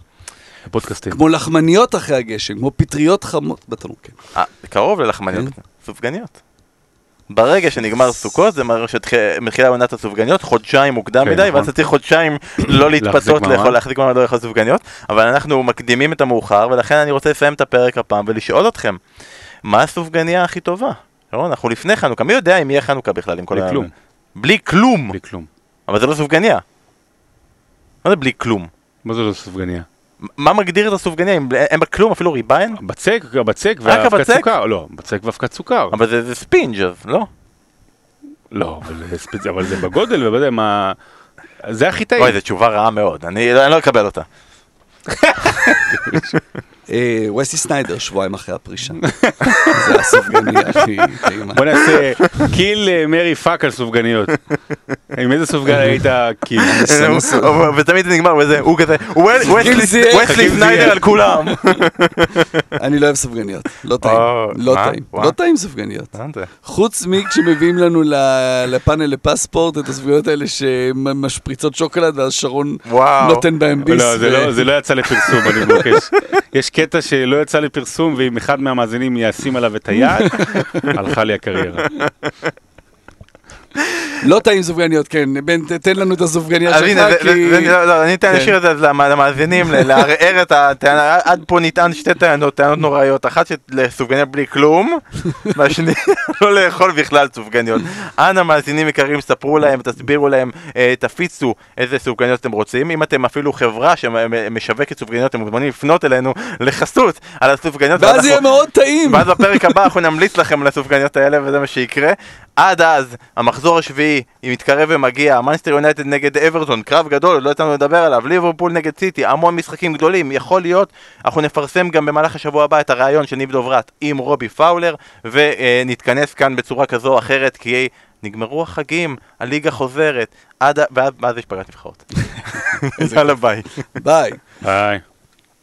הפודקאסטים. כמו לחמניות אחרי הגשם, כמו פטריות חמות בתנור, כן. אה, קרוב ללחמניות, כן. סופגניות. ברגע שנגמר סוכות, זה מראה שמתחילה עונת הסופגניות, חודשיים מוקדם כן, מדי, נכון. ואז אתה צריך חודשיים לא להתפתות. לאכול, להחזיק מעמד לא לאכול סופגניות, אבל אנחנו מקדימים את המאוחר, ולכן אני רוצה לסיים את הפרק הפעם ולשאול אתכם, מה הסופגניה הכי טובה? שרון, אנחנו לפני חנוכה, מי יודע אם יהיה חנוכה בכלל עם כל בלי ה... כלום. בלי כלום! בלי כלום. אבל זה לא סופגניה. מה זה בלי כלום? מה זה לא סופגניה? מה מגדיר את הסופגניה? אין בה כלום, אפילו ריבה אין? בצק, בצק ואבקת? סוכר. לא, בצק ואבקת סוכר. אבל זה זה ספינג' אז, לא? לא, אבל זה ספצ- אבל זה בגודל, יודע מה... זה הכי טעים. אוי, זו תשובה רעה מאוד, אני אני לא אקבל אותה. אה, וסלי סניידר, שבועיים אחרי הפרישה. זה הסופגניה הכי טעימה. בוא נעשה kill אה, marry fuck על סופגניות. עם איזה סופגניה היית kill? ותמיד זה נגמר בזה, הוא כזה, חכים זיאק, וסלי חכים סניידר. על כולם. אני לא אוהב סופגניות, לא טעים. או, לא? טעים. לא טעים סופגניות. חוץ מכשמביאים לנו לפאנל לפספורט את הסופגניות האלה שמשפריצות שוקולד ואז שרון. נותן בהם ביס. לא, זה ו- לא- זה לא יצא לפרסום, אני מבקש. יש קטע שלא יצא לפרסום, ואם אחד מהמאזינים ישים עליו את היד, הלכה לי הקריירה. לא טעים סופגניות, כן. בן, תן לנו את הסופגניה אז הנה, שלך, כי... לא, לא, אני אתן כן. לשיר את זה למ- למאזינים, לערער את הטענה, עד פה נטען שתי טענות, טענות נוראיות, אחת לסופגניה בלי כלום, והשנייה לא לאכול בכלל סופגניות. אנא מאזינים יקרים, ספרו להם, תסבירו להם, אה, תפיצו איזה סופגניות אתם רוצים, אם אתם אפילו חברה שמשווקת סופגניות, אתם מוזמנים לפנות אלינו לחסות על הסופגניות. ואז יהיה מאוד טעים. ואז בפרק הבא אנחנו נמליץ לכם על הסופגניות האלה וזה מה שיקרה. עד אז, המחזור השביעי, אם מתקרב ומגיע, מנסטר יונייטד נגד אברטון, קרב גדול, לא יצאנו לדבר עליו, ליברפול נגד סיטי, המון משחקים גדולים, יכול להיות, אנחנו נפרסם גם במהלך השבוע הבא את הראיון של ניב דוברת עם רובי פאולר, ונתכנס כאן בצורה כזו או אחרת, כי נגמרו החגים, הליגה חוזרת, עד, ה- ואז ואז יש פגרת נבחרות. יאללה ביי. ביי. ביי.